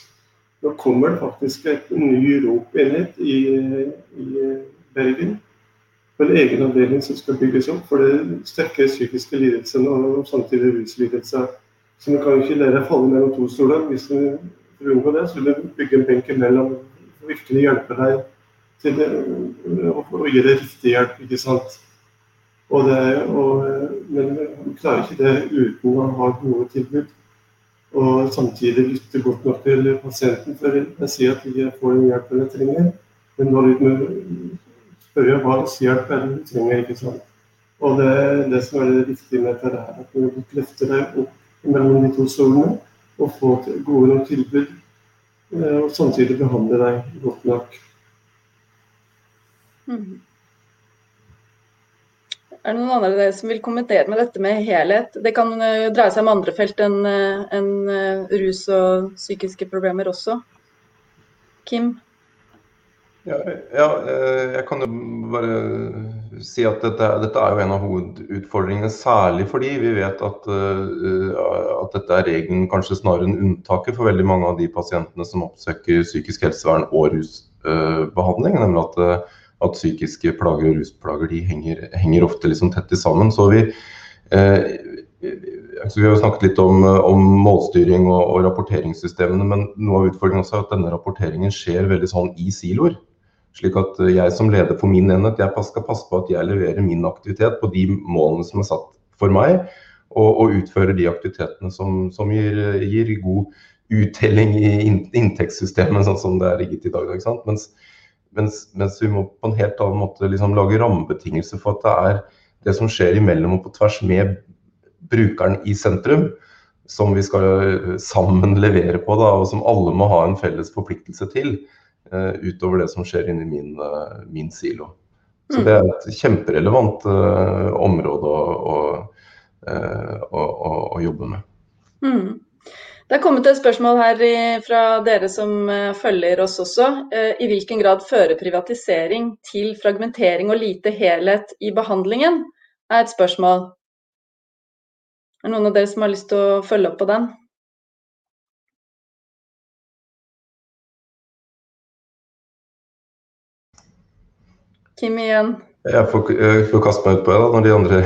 B: Nå kommer det faktisk et ny ROP-enhet i, i Bergen. En egen avdeling som skal bygges opp for det sterke psykiske lidelsene og samtidig ruslidelse. Så vi kan ikke la det falle mellom to stoler. Hvis vi å unngå det, så vil vi bygge en benk imellom og virkelig hjelpe deg til det, og, gi deg riktig hjelp, ikke sant. Og det, og, men vi klarer ikke det uten å ha gode tilbud. Og samtidig lytte godt nok til pasienten. For jeg sier at de får den hjelpen de trenger. Men når de spør hva slags hjelp er det du trenger, ikke sant. Og det det som er det viktige med dette er at du løfter deg opp mellom de to stolene og får gode nok tilbud. Og samtidig behandle deg godt nok.
A: Mm. Er det noen andre som vil kommentere med dette med helhet? Det kan uh, dreie seg om andre felt enn uh, en, rus og psykiske problemer også. Kim?
D: Ja, ja, jeg kan jo bare si at dette, dette, er jo en av hovedutfordringene. Særlig fordi vi vet at, at dette er regelen, kanskje snarere enn unntaket for veldig mange av de pasientene som oppsøker psykisk helsevern og rusbehandling. nemlig at at psykiske plager og rusplager de henger, henger ofte liksom tett sammen. Så vi, eh, altså vi har jo snakket litt om, om målstyring og, og, rapporteringssystemene, men noe av utfordringen også er at denne rapporteringen skjer veldig sånn i siloer. Slik at jeg som leder for min enhet jeg skal passe på at jeg leverer min aktivitet på de målene som er satt for meg, og, og utfører de aktivitetene som, som gir, gir, god uttelling i inntektssystemet, sånn som det er rigget i dag. Mens, mens, mens, vi må på en helt annen måte liksom lage rammebetingelser for at det er det som skjer imellom og på tvers med brukeren i sentrum, som vi skal sammen levere på, da, og som alle må ha en felles forpliktelse til, utover det som skjer inni min, uh, min silo. Så det er et kjemperelevant uh, område å, å, å, å, jobbe med.
A: Mm. Det er kommet et spørsmål her fra dere som følger oss også. I hvilken grad fører privatisering til fragmentering og lite helhet i behandlingen? er et spørsmål. Er det noen av dere som har lyst til å følge opp på den? Kim igjen.
D: Jeg får, jeg får kaste meg ut på det da, når de andre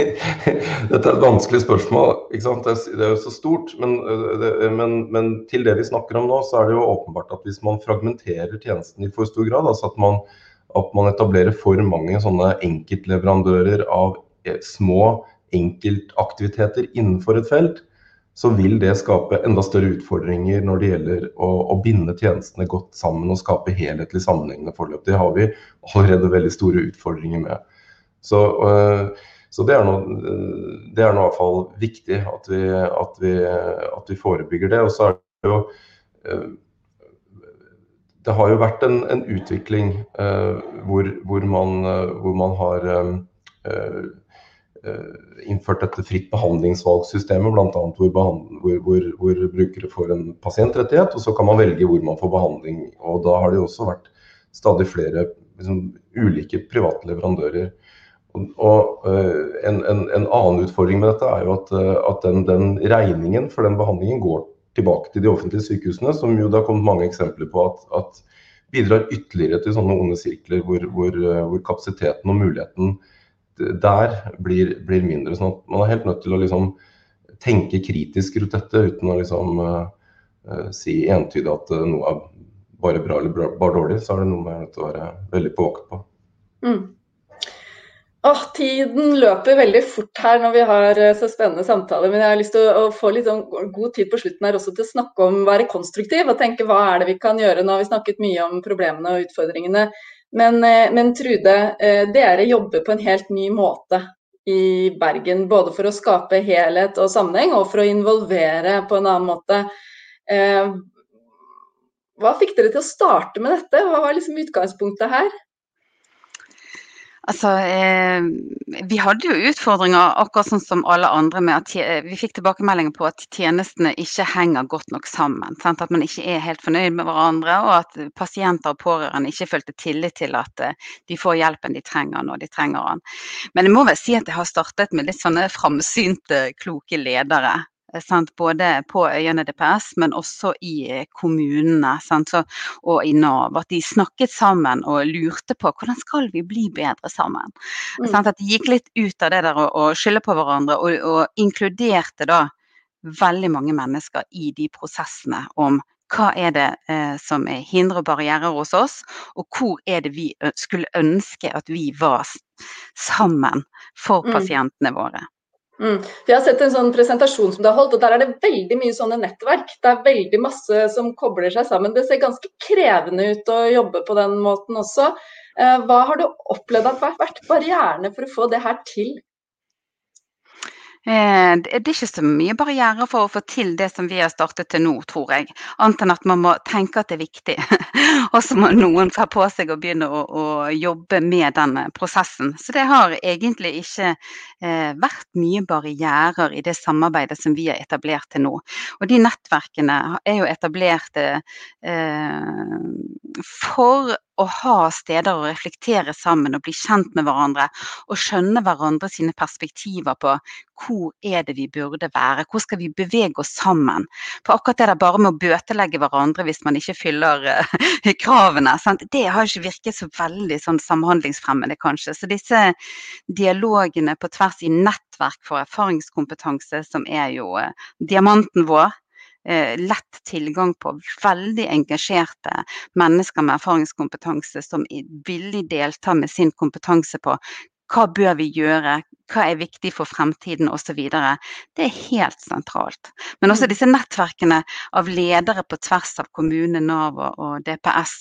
D: dette er et vanskelig spørsmål. ikke sant? Det er jo så stort. Men, det, men, men, til det vi snakker om nå, så er det jo åpenbart at hvis man fragmenterer tjenesten i for stor grad, altså at man, at man etablerer for mange sånne enkeltleverandører av små enkeltaktiviteter innenfor et felt, så vil det skape enda større utfordringer når det gjelder å, å binde tjenestene godt sammen og skape helhetlig sammenhengende forløp. Det har vi allerede veldig store utfordringer med. Så øh, så det er nå i hvert fall viktig at vi, at, vi, at vi, forebygger det. Og så er det jo Det har jo vært en, en utvikling hvor, hvor, man, hvor, man, har innført dette fritt behandlingsvalgsystemet, bl.a. Hvor, hvor, hvor, hvor brukere får en pasientrettighet, og så kan man velge hvor man får behandling. Og da har det jo også vært stadig flere liksom, ulike private leverandører. Og en, en, en, annen utfordring med dette er jo at, at den, den, regningen for den behandlingen går tilbake til de offentlige sykehusene, som jo det har kommet mange eksempler på at, at bidrar ytterligere til sånne onde sirkler hvor kapasiteten og muligheten der blir, blir, mindre. sånn at Man er helt nødt til å liksom tenke kritisk rundt dette uten å liksom uh, si entydig at uh, noe er bare bra eller bra, bare dårlig. Så er det noe man er nødt til å være veldig på vakt på. Mm.
A: Åh, tiden løper veldig fort her når vi har så spennende samtaler. Men jeg har lyst til å, få litt sånn god tid på slutten her også til å snakke om være konstruktiv. Og tenke hva er det vi kan gjøre. Nå har vi snakket mye om problemene og utfordringene. Men, eh, men Trude, eh, dere jobber på en helt ny måte i Bergen. Både for å skape helhet og sammenheng, og for å involvere på en annen måte. Hva fikk dere til å starte med dette? Hva var liksom utgangspunktet her?
C: Altså, eh, vi hadde jo utfordringer akkurat sånn som alle andre med at vi fikk tilbakemeldinger på at tjenestene ikke henger godt nok sammen. Sant? At man ikke er helt fornøyd med hverandre, og at pasienter og pårørende ikke følte tillit til at eh, de får hjelpen de trenger når de trenger den. Men jeg må vel si at jeg har startet med litt sånne framsynte, kloke ledere. Sant? Både på Øyene DPS, men også i eh, kommunene så, og i Nav. At de snakket sammen og lurte på hvordan skal vi bli bedre sammen. Mm. At de gikk litt ut av det der å skylde på hverandre, og, og inkluderte da veldig mange mennesker i de prosessene om hva er det eh, som er hindre og barrierer hos oss, og hvor er det vi skulle ønske at vi var sammen for mm. pasientene våre.
A: Mm. Jeg har sett en sånn presentasjon som du har holdt, og der er det veldig mye sånne nettverk. Det er veldig masse som kobler seg sammen. Det ser ganske krevende ut å jobbe på den måten også. Eh, hva har du opplevd har vært barrierene for å få det her til?
C: Eh, det er ikke så mye barrierer for å få til det som vi har startet til nå, tror jeg. Annet enn at man må tenke at det er viktig. og så må noen ta på seg å begynne å, å, jobbe med den prosessen. Så det har egentlig ikke eh, vært mye barrierer i det samarbeidet som vi har etablert til nå. Og de nettverkene er jo etablert eh, for å ha steder å reflektere sammen og bli kjent med hverandre. Og skjønne hverandre sine perspektiver på hvor er det vi burde være, hvor skal vi bevege oss sammen. For akkurat det der bare med å bøtelegge hverandre hvis man ikke fyller uh, kravene, sant? det har ikke virket så veldig sånn samhandlingsfremmende, kanskje. Så disse dialogene på tvers i nettverk for erfaringskompetanse, som er jo uh, diamanten vår, Eh, lett tilgang på veldig engasjerte mennesker med erfaringskompetanse som villig deltar med sin kompetanse på hva bør vi gjøre, hva er viktig for fremtiden osv. Det er helt sentralt. Men også mm. disse nettverkene av ledere på tvers av kommune, Nav og DPS,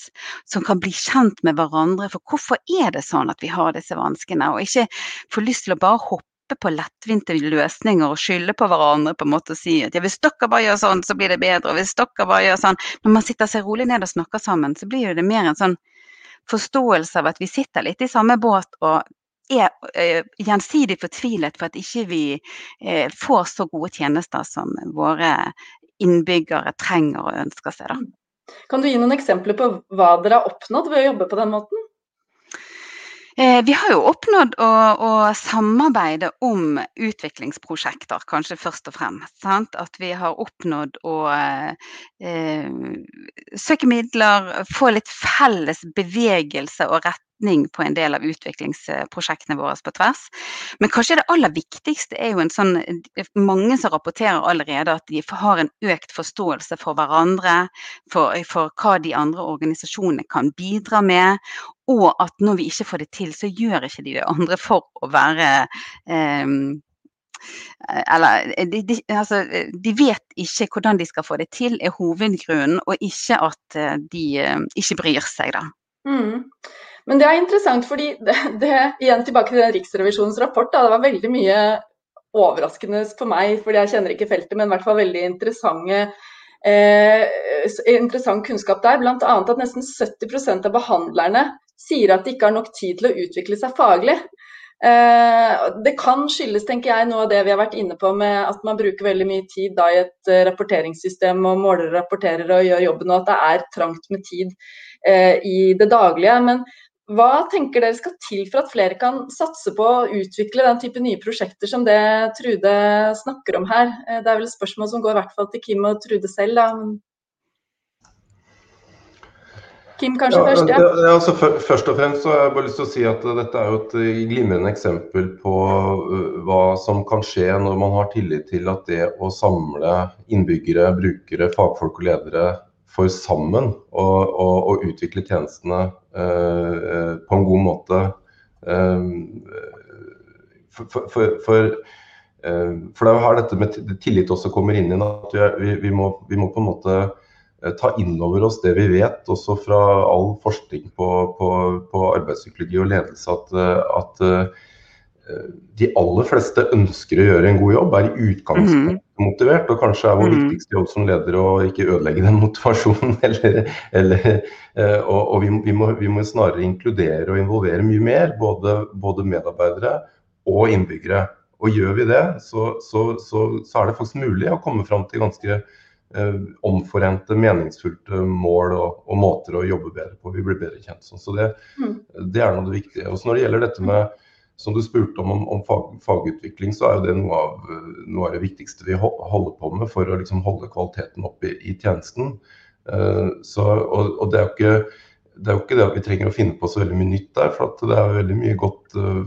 C: som kan bli kjent med hverandre. For hvorfor er det sånn at vi har disse vanskene, og ikke få lyst til å bare hoppe på lettvinte løsninger og skylde på hverandre på en måte og si at ja, hvis dere bare gjør sånn, så blir det bedre. og hvis dere bare gjør sånn. Når man sitter seg rolig ned og snakker sammen, så blir det mer en sånn forståelse av at vi sitter litt i samme båt og er uh, gjensidig fortvilet for at ikke vi uh, får så gode tjenester som våre innbyggere trenger og ønsker seg. Da.
A: Kan du gi noen eksempler på hva dere har oppnådd ved å jobbe på den måten?
C: Eh, vi har jo oppnådd å, å, samarbeide om utviklingsprosjekter, kanskje først og fremst. Sant? At vi har oppnådd å eh, søke midler, få litt felles bevegelse og rett retning på en del av utviklingsprosjektene våre på tvers. Men kanskje det aller viktigste er jo en sånn Mange som rapporterer allerede at de har en økt forståelse for hverandre, for, for hva de andre organisasjonene kan bidra med, og at når vi ikke får det til, så gjør ikke de det andre for å være eh, eller de, de, altså, de, vet ikke hvordan de skal få det til, er hovedgrunnen, og ikke at de ikke bryr seg, da. Mm.
A: Men det er interessant, fordi det, det, igjen tilbake til den Riksrevisjonens rapport. Da, det var veldig mye overraskende for meg, fordi jeg kjenner ikke feltet, men i hvert fall veldig eh, interessant kunnskap der. Bl.a. at nesten 70% av behandlerne sier at de ikke har nok tid til å utvikle seg faglig. Eh, det kan skyldes tenker jeg, noe av det vi har vært inne på med at man bruker veldig mye tid da, i et eh, rapporteringssystem og måler og rapporterer og gjør jobben, og at det er trangt med tid eh, i det daglige. Men hva tenker dere skal til for at flere kan satse på å utvikle den type nye prosjekter som det Trude snakker om her? Eh, det er vel et spørsmål som går i hvert fall til Kim og Trude selv. Da. Kim, kanskje ja, først? Ja.
D: ja altså, først og fremst så har jeg bare lyst til å si at dette er jo et eh, glimrende eksempel på uh, hva som kan skje når man har tillit til at det å samle innbyggere, brukere, fagfolk og ledere for sammen å, å, å utvikle tjenestene uh, på en god måte uh, for, for, for for det er her dette med tillit også kommer inn i at vi, vi, må, vi må på en måte Eh, ta inn over oss det vi vet, også fra all forskning på, på, på arbeidspsykologi og ledelse, at, eh, at, eh, de aller fleste ønsker å gjøre en god jobb, er i utgangspunktet mm. Motivert. Og kanskje er vår mm. viktigste jobb som leder å ikke ødelegge den motivasjonen. Eller, eller, og, og vi, vi, må, vi, må, snarere inkludere og involvere mye mer, både, både medarbeidere og innbyggere. Og gjør vi det, så, så, så, så er det faktisk mulig å komme fram til ganske Eh, omforente, meningsfullte mål og, og, måter å jobbe bedre på. Vi blir bedre kjent sånn. Så det, mm. det er noe av det viktige. Også når det gjelder dette med som du spurte om, om fag, fagutvikling, så er jo det noe av, noe av, det viktigste vi holder på med for å liksom holde kvaliteten oppe i, i tjenesten. Uh, så, og, og det, er ikke, det, er jo ikke, det at vi trenger å finne på så veldig mye nytt der, for det er veldig mye godt, uh,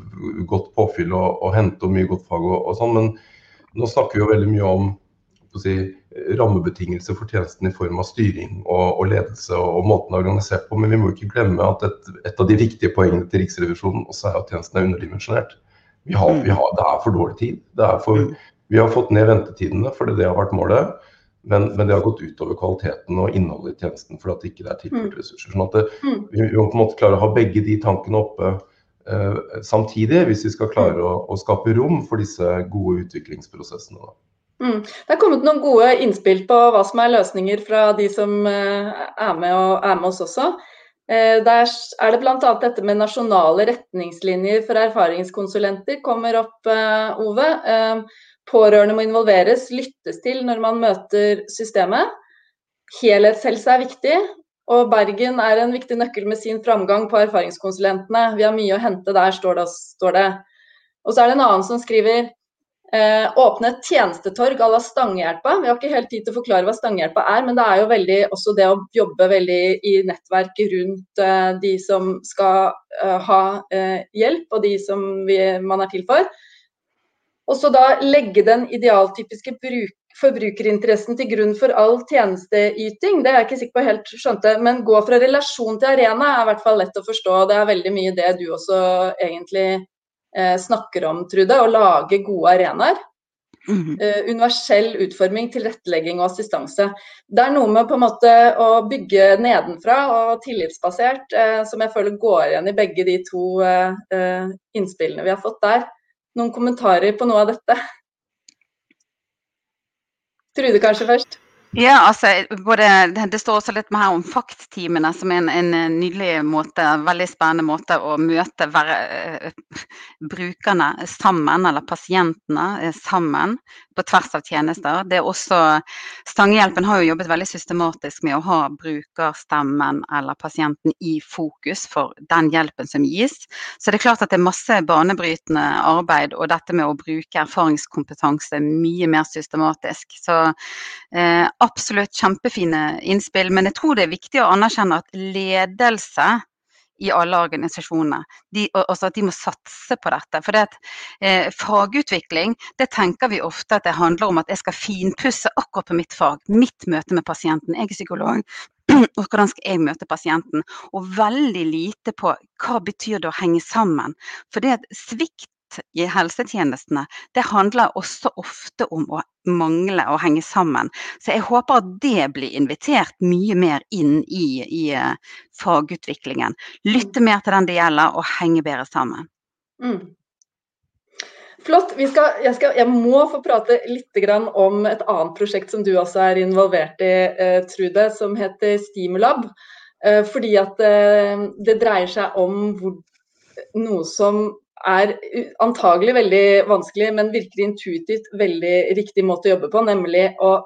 D: godt påfyll å, hente og mye godt fag og, og sånn. Men nå snakker vi jo veldig mye om si, rammebetingelser for tjenesten i form av styring og, og ledelse og, måten å organisere på. Men vi må ikke glemme at et, et, av de viktige poengene til Riksrevisjonen også er at tjenesten er underdimensjonert. Vi har, vi har, det er for dårlig tid. For, vi har fått ned ventetidene fordi det har vært målet. Men, men, det har gått utover kvaliteten og innholdet i tjenesten fordi det ikke er tilført ressurser. sånn at det, vi, må på en måte klare å ha begge de tankene oppe uh, samtidig, hvis vi skal klare å, å, skape rom for disse gode utviklingsprosessene. Da.
A: Mm. Det er kommet noen gode innspill på hva som er løsninger fra de som eh, er med, og, er med oss også. Eh, der er det bl.a. dette med nasjonale retningslinjer for erfaringskonsulenter kommer opp, eh, Ove. Pårørende må involveres, lyttes til når man møter systemet. Helhetshelse er viktig, og Bergen er en viktig nøkkel med sin framgang på erfaringskonsulentene. Vi har mye å hente der, står det. Og så er det en annen som skriver Eh, åpne et tjenestetorg à la Stangehjelpa. Vi har ikke helt tid til å forklare hva Stangehjelpa er, men det er jo veldig også det å jobbe veldig i nettverk rundt eh, de som skal eh, ha eh, hjelp, og de som vi, man er til for. Og så da legge den idealtypiske bruk, forbrukerinteressen til grunn for all tjenesteyting. Det er jeg ikke sikker på helt skjønte, men gå fra relasjon til arena er i hvert fall lett å forstå. Det er veldig mye det du også egentlig snakker om, Trude, å lage gode arenaer. Mm. Universell utforming, tilrettelegging og assistanse. Det er noe med på en måte å bygge nedenfra og tillitsbasert, uh, som jeg føler går igjen i begge de to uh, innspillene vi har fått der. Noen kommentarer på noe av dette? Trude kanskje først?
C: Ja, altså, både, Det står også litt her om faktteamene, som er en, en, nydelig måte, veldig spennende måte å møte være, uh, brukerne sammen, eller pasientene uh, sammen, på tvers av tjenester. Det er også, Stangehjelpen har jo jobbet veldig systematisk med å ha brukerstemmen eller pasienten i fokus for den hjelpen som gis. Så det er klart at det er masse banebrytende arbeid, og dette med å bruke erfaringskompetanse mye mer systematisk. Så uh, absolutt kjempefine innspill, men jeg tror det er viktig å anerkjenne at ledelse i alle organisasjonene. De, også at de må satse på dette. For det at, eh, fagutvikling, det tenker vi ofte at det handler om at jeg skal finpusse akkurat på mitt fag. Mitt møte med pasienten. Jeg er psykolog. Og hvordan skal jeg møte pasienten? Og veldig lite på hva betyr det å henge sammen. For det at svikt i helsetjenestene, det handler også ofte om å mangle og henge sammen. Så jeg håper at det blir invitert mye mer inn i, i uh, fagutviklingen. Lytte mer til den det gjelder, og henge bedre sammen. Mm.
A: Flott. Skal, jeg, skal, jeg, må få prate litt om et annet prosjekt som du også er involvert i, uh, Trude, som heter Stimulab. Uh, fordi at det dreier seg om noe som er antagelig veldig vanskelig, men virker intuitivt veldig riktig måte å jobbe på, nemlig å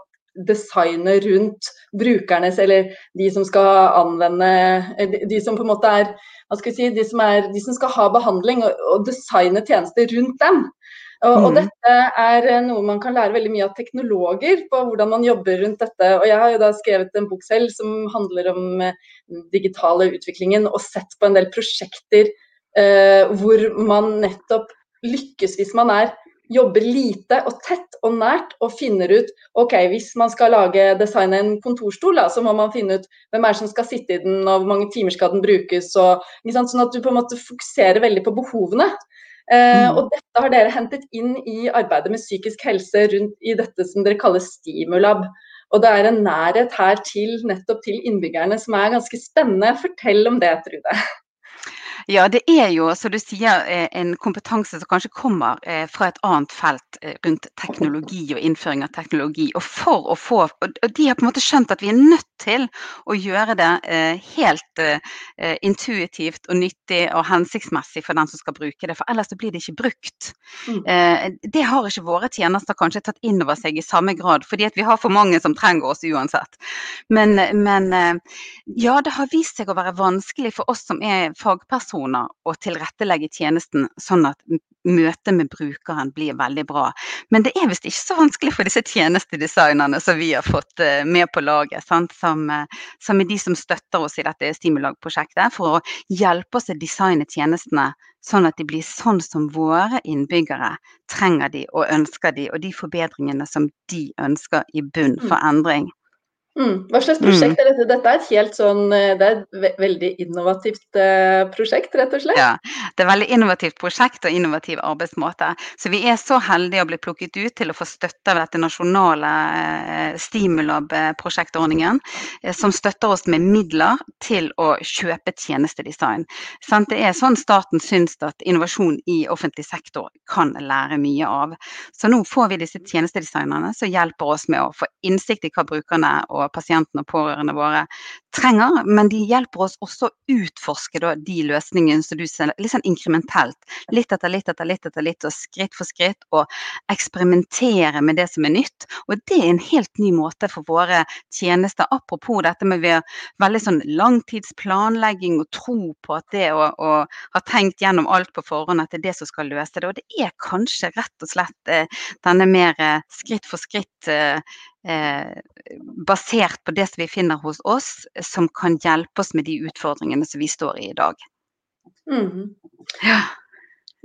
A: designe rundt brukernes, eller de som skal anvende De, de som på en måte er hva skal vi si, de som, er, de som skal ha behandling, og, og designe tjenester rundt dem. Og, og, mm. dette er noe man kan lære veldig mye av teknologer på hvordan man jobber rundt dette. Og jeg har jo da skrevet en bok selv som handler om den digitale utviklingen og sett på en del prosjekter eh, hvor man nettopp lykkes hvis man er jobber lite og tett og nært og finner ut ok, hvis man skal lage designe en kontorstol, da, så må man finne ut hvem er det som skal sitte i den, og hvor mange timer skal den brukes. Og, sånn at du på en måte fokuserer veldig på behovene. Eh, mm. og dette har dere hentet inn i arbeidet med psykisk helse rundt i dette som dere kaller Stimulab. Og det er en nærhet her til nettopp til innbyggerne som er ganske spennende. Fortell om det, Trude.
C: Ja, det er jo, som du sier, eh, en kompetanse som kanskje kommer eh, fra et annet felt eh, rundt teknologi og innføring av teknologi. Og for å få Og de har på en måte skjønt at vi er nødt til å gjøre det helt intuitivt og nyttig og hensiktsmessig for den som skal bruke det, for ellers så blir det ikke brukt. Mm. Det har ikke våre tjenester kanskje tatt inn over seg i samme grad, fordi at vi har for mange som trenger oss uansett. Men, men ja, det har vist seg å være vanskelig for oss som er fagpersoner fagpersoner å tilrettelegge tjenesten sånn at møtet med brukeren blir veldig bra. Men det er visst ikke så vanskelig for disse tjenestedesignerne som vi har fått eh, med på laget, som, eh, som, er de som støtter oss i dette Stimulag-prosjektet, for å hjelpe oss å designe tjenestene sånn at de blir sånn som våre innbyggere trenger de og ønsker de, og de forbedringene som de ønsker i bunn for mm. endring.
A: Mm. Hva slags prosjekt mm. er dette? Dette er et helt sånn, eh, det er et veldig innovativt uh, prosjekt, rett og slett?
C: Ja, det er et veldig innovativt prosjekt og innovativ arbeidsmåte. Så vi er så heldige å bli plukket ut til å få støtte av dette nasjonale uh, Stimulab-prosjektordningen, som støtter oss med midler til å kjøpe tjenestedesign. Det er sånn staten syns at innovasjon i offentlig sektor kan lære mye av. Så nå får vi disse tjenestedesignerne som hjelper oss med å få innsikt i hva brukerne og pasientene og pårørende våre trenger. Men de hjelper oss også å utforske da, de løsningene som du ser, litt sånn inkrementelt. Litt etter litt etter litt etter litt, og skritt for skritt. Og eksperimentere med det som er nytt. Og det er en helt ny måte for våre tjenester. Apropos dette med veldig sånn langtidsplanlegging og tro på at det å, å ha tenkt gjennom alt på forhånd, at det er det som skal løse det. Og det er kanskje rett og slett eh, denne mer eh, skritt for skritt eh, Eh, basert på det som vi finner hos oss, som kan hjelpe oss med de utfordringene som vi står i i dag.
A: Mm. Ja.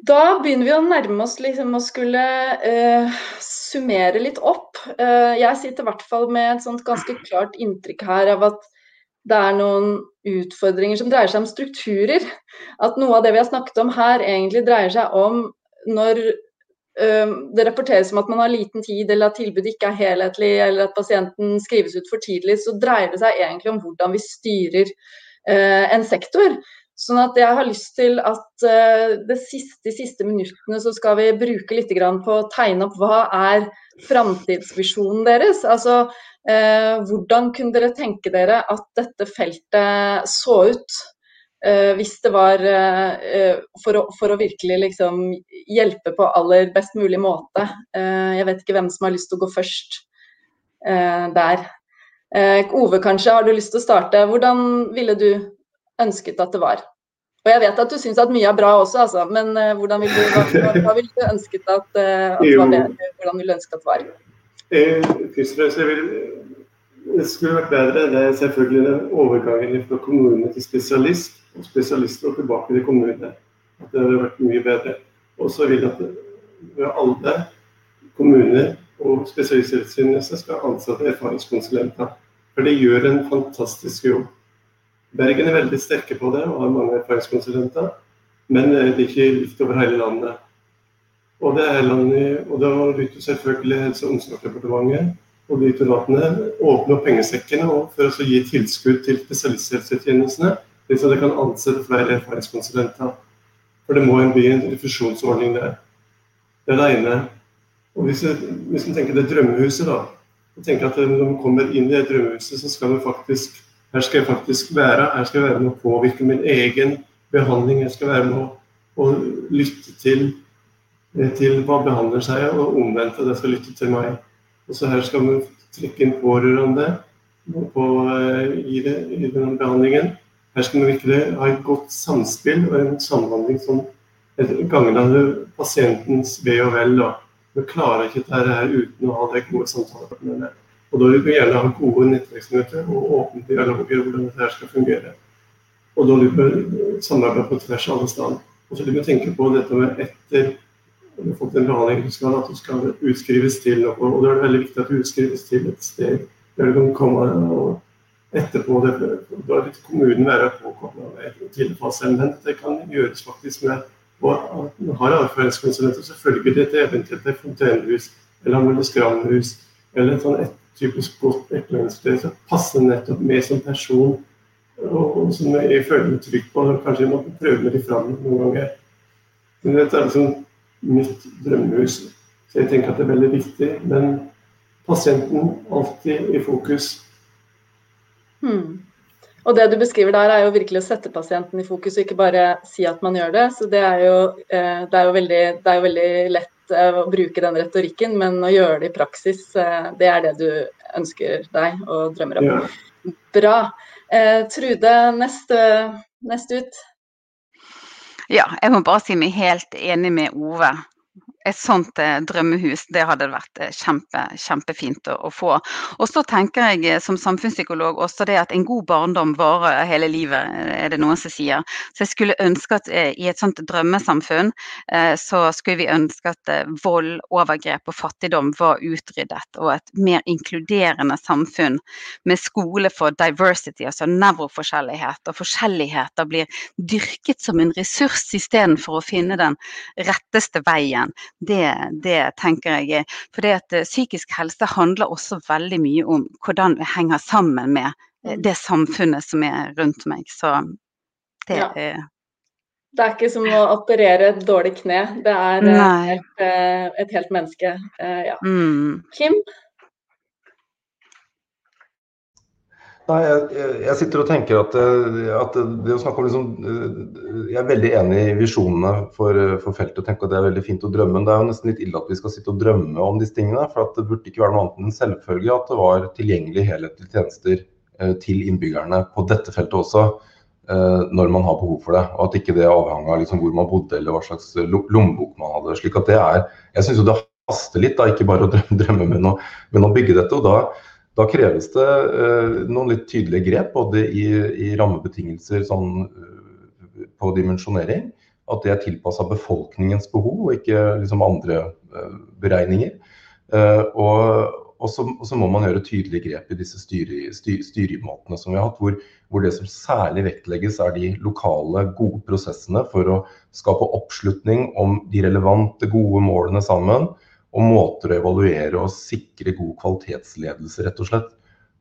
A: Da begynner vi å nærme oss liksom å skulle uh, summere litt opp. Uh, jeg sitter i hvert fall med et sånt ganske klart inntrykk her av at det er noen utfordringer som dreier seg om strukturer. At noe av det vi har snakket om her, egentlig dreier seg om når det rapporteres om at man har liten tid, eller at tilbudet ikke er helhetlig, eller at pasienten skrives ut for tidlig, så dreier det seg egentlig om hvordan vi styrer uh, en sektor. Sånn at jeg har lyst til at siste, de siste minuttene så skal vi bruke litt på å tegne opp hva er framtidsvisjonen deres. Altså uh, hvordan kunne dere tenke dere at dette feltet så ut hvis det var uh, for, å, for, å, virkelig liksom hjelpe på aller best mulig måte. Jeg vet ikke hvem som har lyst til å gå først der. Ove, kanskje, har du lyst til å starte? Hvordan ville du ønsket at det var? Og jeg vet at du syns at mye er bra også, altså, men hvordan vil du, hva, hva ville du ønsket at, at det var bedre? Hvordan ville du ønsket at det var?
B: jeg vil det skulle vært bedre, det er selvfølgelig overgangen fra kommune til spesialist og spesialister tilbake til kommunene. At det hadde vært mye bedre. Og så vil jeg at alle kommuner og spesialisthelsetjenester skal ansette erfaringskonsulenter. For det gjør en fantastisk jobb. Bergen er veldig sterke på det og har mange erfaringskonsulenter. Men det er ikke likt over hele landet. Og det er landet, og da lytter selvfølgelig Helse- og omsorgsdepartementet og direktoratene åpne opp pengesekkene for å gi tilskudd til spesialisthelsetjenestene så det kan ansette flere erfaringskonsulenter. For det må bli en refusjonsordning der. Det er det ene. Og hvis, hvis man tenker det drømmehuset, da. og tenker at Når man kommer inn i det drømmehuset, så skal man faktisk her skal jeg faktisk være. Her skal jeg være med å påvirke min egen behandling. Jeg skal være med å, å lytte til, til hva behandler seg, og omvendt at jeg skal lytte til meg. Og så her skal man trekke inn pårørende på, i, det, i denne behandlingen. Her skal vi virkelig ha et godt samspill og en samhandling som gagner pasientens ve og vel. Da. Vi klarer ikke dette her uten å ha det gode samtalepartnerne. Og Da vil vi gjerne ha gode nettverksmøter og åpne dialoger hvordan dette skal fungere. Og da vil vi samarbeide på tvers av alle steder. Og så vil vi tenke på dette med etter du har fått en behandling du skal, at du skal utskrives til noe. Og da er det veldig viktig at du utskrives til et sted der du kan komme og etterpå det, Da vil kommunen være påkobla med tidligfasen. Men det kan gjøres faktisk med og har avføringskonsulenter, så følger de til eventuelt et fontenehus eller Amelie Skram-hus eller et sånn et typisk godt etterlønnssted som passer nettopp med som person og som jeg føler meg trygg på. Kanskje jeg må prøve meg litt fram noen ganger. Men dette er liksom mitt drømmehus. Så jeg tenker at det er veldig viktig. Men pasienten alltid i fokus.
A: Hmm. Og det du beskriver der, er jo virkelig å sette pasienten i fokus, og ikke bare si at man gjør det. Så det er jo, eh, det er jo, veldig, det er jo veldig, lett eh, å bruke den retorikken, men å gjøre det i praksis, eh, det er det du ønsker deg og drømmer om. Ja. Bra. Trude, neste, neste ut.
C: Ja, jeg må bare si meg helt enig med Ove et sånt eh, drømmehus, det hadde vært eh, kjempe, kjempefint å, få. Og så tenker jeg eh, som samfunnspsykolog også det at en god barndom varer hele livet, er det noen som sier. Så jeg skulle ønske at i et sånt drømmesamfunn, så skulle vi ønske at vold, overgrep og fattigdom var utryddet. Og et mer inkluderende samfunn med skole for diversity, altså nevroforskjellighet. Og forskjelligheter blir dyrket som en ressurs istedenfor å finne den retteste veien det, det tenker jeg. For det at eh, psykisk helse handler også veldig mye om hvordan vi henger sammen med eh, mm. det samfunnet som er rundt meg. Så det ja. er
A: det er ikke som å operere et dårlig kne, det er eh, et, et, helt menneske. Ja. Mm. Kim?
D: Nei, jeg, jeg, sitter og tenker at, eh, at, det å snakke om liksom, eh, Jeg er veldig enig i visjonene for, for feltet og tenker at det er veldig fint å drømme. Men det er jo nesten litt ille at vi skal sitte og drømme om disse tingene. For det burde ikke være noe annet enn en selvfølge at det var tilgjengelige helhetlige tjenester eh, til innbyggerne på dette feltet også. Eh, når man har behov for det. Og at ikke det avhang av liksom, hvor man bodde eller hva slags lommebok man hadde. slik at det er, Jeg syns jo det haster litt, da, ikke bare å drømme men, å, men å bygge dette. og da da kreves det eh, noen litt tydelige grep, både i, i rammebetingelser sånn, eh, på dimensjonering, at det er tilpassa befolkningens behov og ikke liksom, andre eh, beregninger. Og, og, så, og, så, må man gjøre tydelige grep i disse styre, styre, styremåtene som vi har hatt, hvor, hvor, det som særlig vektlegges er de lokale, gode prosessene for å skape oppslutning om de relevante, gode målene sammen og måter å evaluere og sikre god kvalitetsledelse, rett og slett.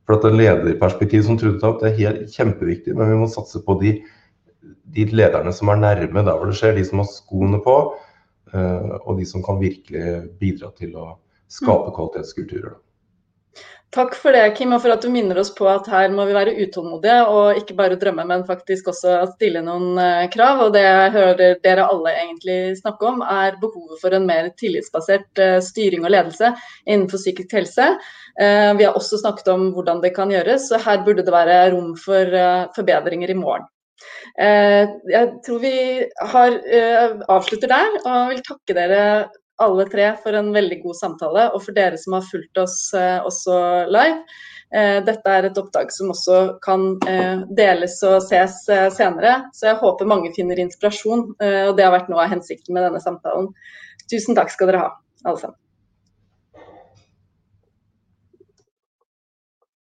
D: For at en lederperspektiv som Trude tar opp, det er helt kjempeviktig, men vi må satse på de, de, lederne som er nærme der hvor det skjer, de som har skoene på, uh, og de som kan virkelig bidra til å skape mm. kvalitetskulturer.
A: Takk for det, Kim, og for at du minner oss på at her må vi være utålmodige og ikke bare drømme, men faktisk også stille noen uh, krav. Og det jeg hører dere alle egentlig snakke om, er behovet for en mer tillitsbasert uh, styring og ledelse innenfor psykisk helse. Uh, vi har også snakket om hvordan det kan gjøres, så her burde det være rom for forbedringer i morgen. Jeg tror vi har, avslutter der, og vil takke dere alle tre for en veldig god samtale, og for dere som har fulgt oss eh, også live. Eh, dette er et opptak som også kan eh, deles og ses senere, så jeg håper mange finner inspirasjon. og Det har vært noe av hensikten med denne samtalen. Tusen takk skal dere ha, alle sammen.